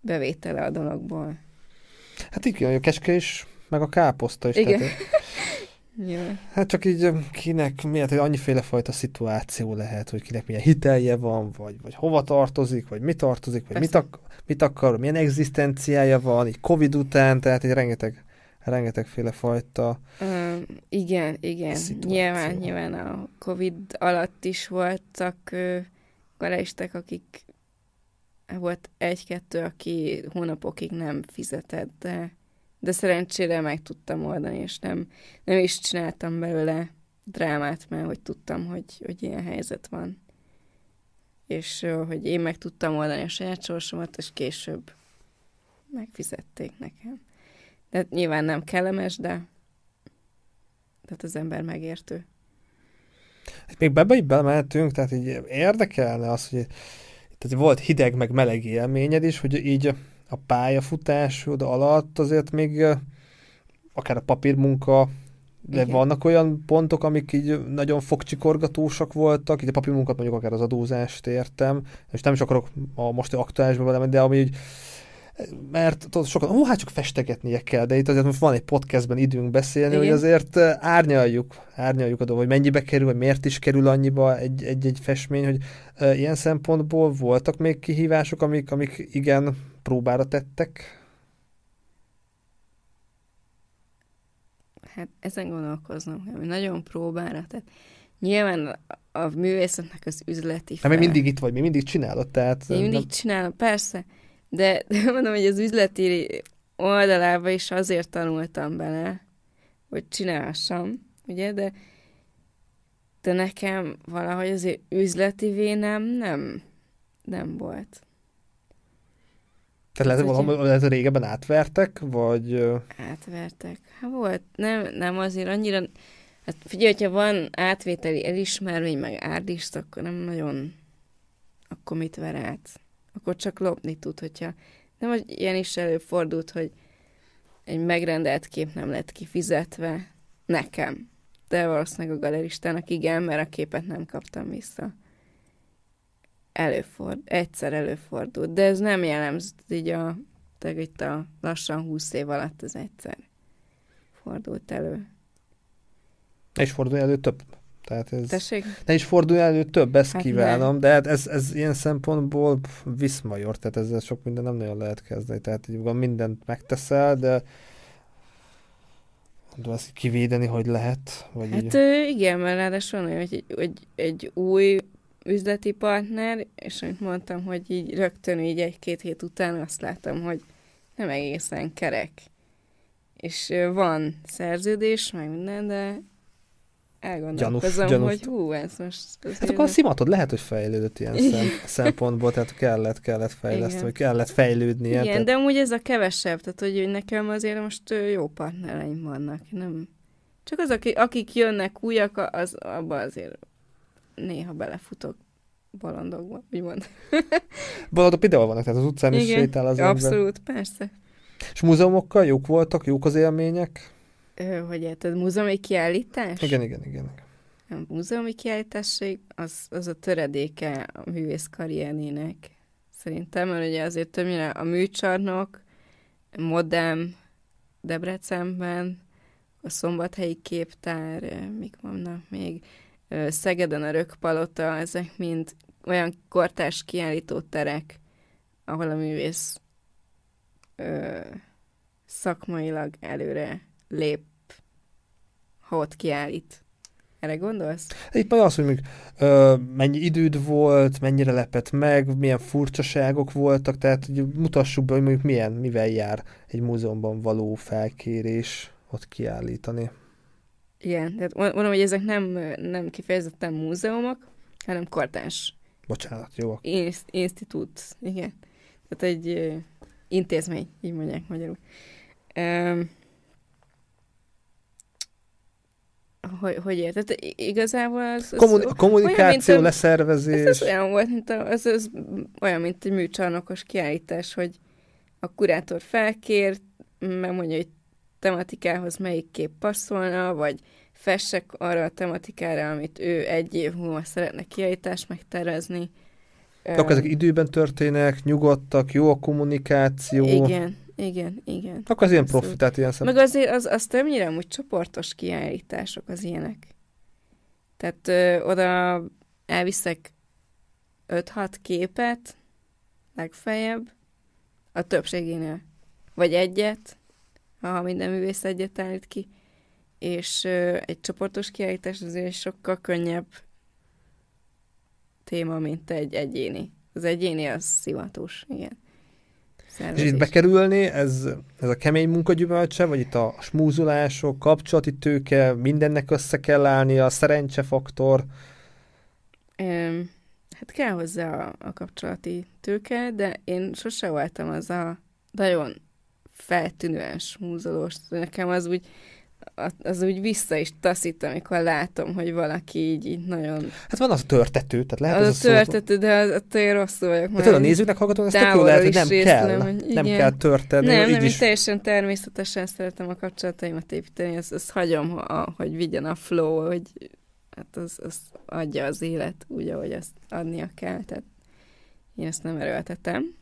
S2: bevétele a dologból.
S1: Hát igen, a keske is, meg a káposzta is.
S2: Igen. Tehát,
S1: Ja. Hát csak így kinek, miért, hogy annyiféle fajta szituáció lehet, hogy kinek milyen hitelje van, vagy, vagy hova tartozik, vagy mi tartozik, vagy mit, ak- mit akar, milyen egzisztenciája van, így Covid után, tehát egy rengeteg, rengetegféle fajta
S2: uh, Igen, igen. Szituáció. Nyilván, nyilván a Covid alatt is voltak galeristek, akik volt egy-kettő, aki hónapokig nem fizetett, de de szerencsére meg tudtam oldani, és nem, nem is csináltam belőle drámát, mert hogy tudtam, hogy, hogy ilyen helyzet van. És hogy én meg tudtam oldani a saját sorsomat, és később megfizették nekem. De nyilván nem kellemes, de tehát az ember megértő.
S1: Még bebbe így belemeltünk, tehát így érdekelne az, hogy tehát volt hideg meg meleg élményed is, hogy így a pályafutásod alatt azért még akár a papírmunka, de Igen. vannak olyan pontok, amik így nagyon fogcsikorgatósak voltak, így a papírmunkat mondjuk akár az adózást értem, és nem is akarok a most aktuálisba belemenni, de ami így mert tudod, sokan, ó, hát csak festegetnie kell, de itt azért most van egy podcastben időnk beszélni, Igen. hogy azért árnyaljuk, árnyaljuk a dolgot, hogy mennyibe kerül, vagy miért is kerül annyiba egy-egy festmény, hogy e, ilyen szempontból voltak még kihívások, amik, amik igen próbára tettek?
S2: Hát ezen gondolkoznom, hogy nagyon próbára tett. Nyilván a művészetnek az üzleti
S1: fel... Hát még mindig itt vagy, még mindig csinálod, tehát...
S2: Én mindig nem... csinálom, persze. De, de mondom, hogy az üzleti oldalába is azért tanultam bele, hogy csinálhassam, ugye, de, de nekem valahogy azért üzleti vénem nem, nem volt.
S1: Tehát lehet, valami, lehet, régebben átvertek, vagy...
S2: Átvertek. Hát volt, nem, nem azért annyira... Hát figyelj, hogyha van átvételi elismermény, meg árdist, akkor nem nagyon... Akkor mit ver át? Akkor csak lopni tud, hogyha... Nem, hogy ilyen is előfordult, hogy egy megrendelt kép nem lett kifizetve nekem. De valószínűleg a galeristának igen, mert a képet nem kaptam vissza. Előford, egyszer előfordult, de ez nem jellemző, így a, tehát itt a lassan 20 év alatt ez egyszer fordult elő.
S1: Ne is fordulj elő több. Tehát ez...
S2: Tessék?
S1: Ne is fordulj elő több, ezt
S2: Hát
S1: kívánom, de hát ez, ez ilyen szempontból viszmajor, tehát ezzel sok minden nem nagyon lehet kezdeni. Tehát így van, mindent megteszel, de de ezt kivédeni, hogy lehet? Vagy
S2: Hát
S1: így...
S2: igen, mert ráadásul hogy, egy- hogy egy új üzleti partner, és amit mondtam, hogy így rögtön így egy-két hét után azt láttam, hogy nem egészen kerek. És van szerződés, meg minden, de elgondolkozom,
S1: gyanús.
S2: hogy hú, ez most... azért
S1: Hát akkor a szimatod lehet, hogy fejlődött ilyen szem, szempontból, tehát kellett, kellett fejleszteni, vagy kellett fejlődnie.
S2: Igen,
S1: tehát...
S2: de amúgy ez a kevesebb, tehát hogy nekem azért most jó partnereim vannak, nem... Csak az, akik, akik jönnek újak, az abba azért néha belefutok bolondokba, úgymond.
S1: Baladok ide vannak, tehát az utcán is sétál az ember.
S2: Abszolút, persze.
S1: És múzeumokkal jók voltak, jók az élmények?
S2: Ö, hogy érted, múzeumi kiállítás?
S1: Igen, igen, igen.
S2: A múzeumi kiállításség az, az a töredéke a művész karriernének. Szerintem, mert ugye azért többnyire a műcsarnok, Modem, Debrecenben, a Szombathelyi Képtár, mik vannak még, Szegeden a Rökpalota, ezek mind olyan kortárs kiállító terek, ahol a művész ö, szakmailag előre lép, ha ott kiállít. Erre gondolsz?
S1: Itt majd az, hogy mondjuk, ö, mennyi időd volt, mennyire lepett meg, milyen furcsaságok voltak, tehát hogy mutassuk be, hogy mondjuk milyen, mivel jár egy múzeumban való felkérés ott kiállítani.
S2: Igen, tehát mond- mondom, hogy ezek nem, nem kifejezetten múzeumok, hanem kortárs
S1: Bocsánat, jó?
S2: inst- institút. Igen. Tehát egy ö, intézmény, így mondják magyarul. Um, hogy, hogy érted? Igazából az, az
S1: Kommun- a kommunikáció,
S2: olyan,
S1: leszervezés.
S2: Ez, ez olyan volt, mint a, ez, ez olyan, mint egy műcsarnokos kiállítás, hogy a kurátor felkér, megmondja, hogy tematikához melyik kép passzolna, vagy fessek arra a tematikára, amit ő egy év múlva szeretne kiállítást megtervezni.
S1: De akkor ezek időben történnek, nyugodtak, jó a kommunikáció.
S2: Igen, igen, igen.
S1: Akkor az ilyen profi, tehát ilyen szem...
S2: Meg azért az, az többnyire amúgy csoportos kiállítások az ilyenek. Tehát ö, oda elviszek 5-6 képet, legfeljebb, a többségénél. Vagy egyet, ha minden művész egyet állít ki, és egy csoportos kiállítás azért sokkal könnyebb téma, mint egy egyéni. Az egyéni az szivatós, igen.
S1: És itt
S2: Szervezés.
S1: bekerülni, ez, ez a kemény munkagyümölcse, vagy itt a smúzulások, kapcsolati tőke, mindennek össze kell állni, a szerencsefaktor.
S2: Öm, hát kell hozzá a, a kapcsolati tőke, de én sose voltam az a nagyon feltűnően smúzolós. Nekem az úgy, az- úgy vissza is taszít, amikor látom, hogy valaki így, így nagyon...
S1: Hát van az a törtető, tehát lehet
S2: az
S1: az,
S2: a
S1: szó-
S2: törtető, de az, attól én rosszul vagyok.
S1: Hát a nézőknek hallgatom, ez tök lehet, hogy nem
S2: észlelem,
S1: kell.
S2: hogy
S1: Nem kell törteni,
S2: nem, nem,
S1: is.
S2: teljesen természetesen szeretem a kapcsolataimat építeni, ezt, ezt hagyom, a, hogy vigyen a flow, hogy hát az, az adja az élet úgy, ahogy azt adnia kell, tehát én ezt nem erőltetem.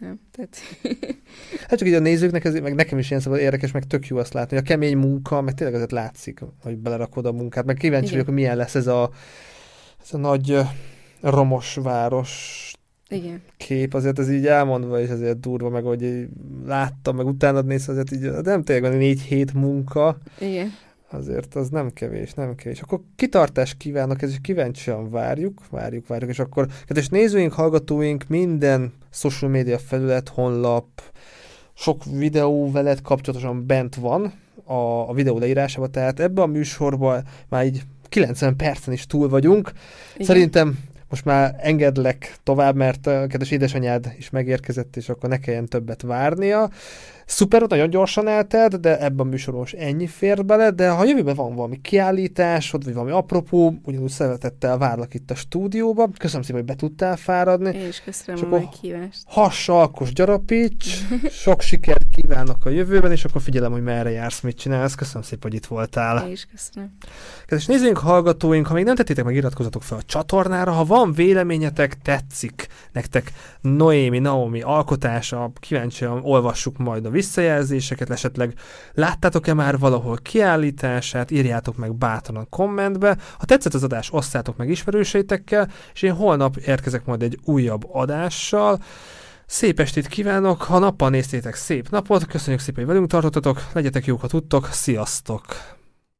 S2: Nem, tehát
S1: Hát csak így a nézőknek, ez, meg nekem is ilyen szabad érdekes, meg tök jó azt látni, hogy a kemény munka, meg tényleg azért látszik, hogy belerakod a munkát, meg kíváncsi
S2: Igen.
S1: vagyok, hogy milyen lesz ez a, ez a nagy romos város
S2: igen.
S1: kép, azért ez így elmondva is azért durva, meg hogy láttam, meg utána néz, azért így nem tényleg van négy hét munka,
S2: Igen.
S1: Azért az nem kevés, nem kevés. Akkor kitartást kívánok, ez is kíváncsian várjuk, várjuk, várjuk, és akkor kedves nézőink, hallgatóink, minden social media felület, honlap, sok videó veled kapcsolatosan bent van a, a videó leírásában, tehát ebben a műsorban már így 90 percen is túl vagyunk.
S2: igen.
S1: Szerintem most már engedlek tovább, mert a kedves édesanyád is megérkezett, és akkor ne kelljen többet várnia. Szuper, nagyon gyorsan eltelt, de ebben a műsoron ennyi fér bele, de ha jövőben van valami kiállításod, vagy valami apropó, ugyanúgy szeretettel várlak itt a stúdióba. Köszönöm szépen, hogy be tudtál fáradni.
S2: Én is köszönöm a meghívást.
S1: Hassalkos gyarapíts, sok sikert kívánok a jövőben, és akkor figyelem, hogy merre jársz, mit csinálsz. Köszönöm szépen, hogy itt voltál.
S2: Én is köszönöm.
S1: Kedves nézőink, hallgatóink, ha még nem tettétek meg, iratkozatok fel a csatornára. Ha van véleményetek, tetszik nektek Noémi, Naomi alkotása, kíváncsian olvassuk majd a visszajelzéseket, esetleg láttátok-e már valahol kiállítását, írjátok meg bátran a kommentbe. Ha tetszett az adás, osszátok meg ismerőseitekkel, és én holnap érkezek majd egy újabb adással. Szép estét kívánok, ha nappal néztétek szép napot, köszönjük szépen, hogy velünk tartottatok, legyetek jók, ha tudtok, sziasztok!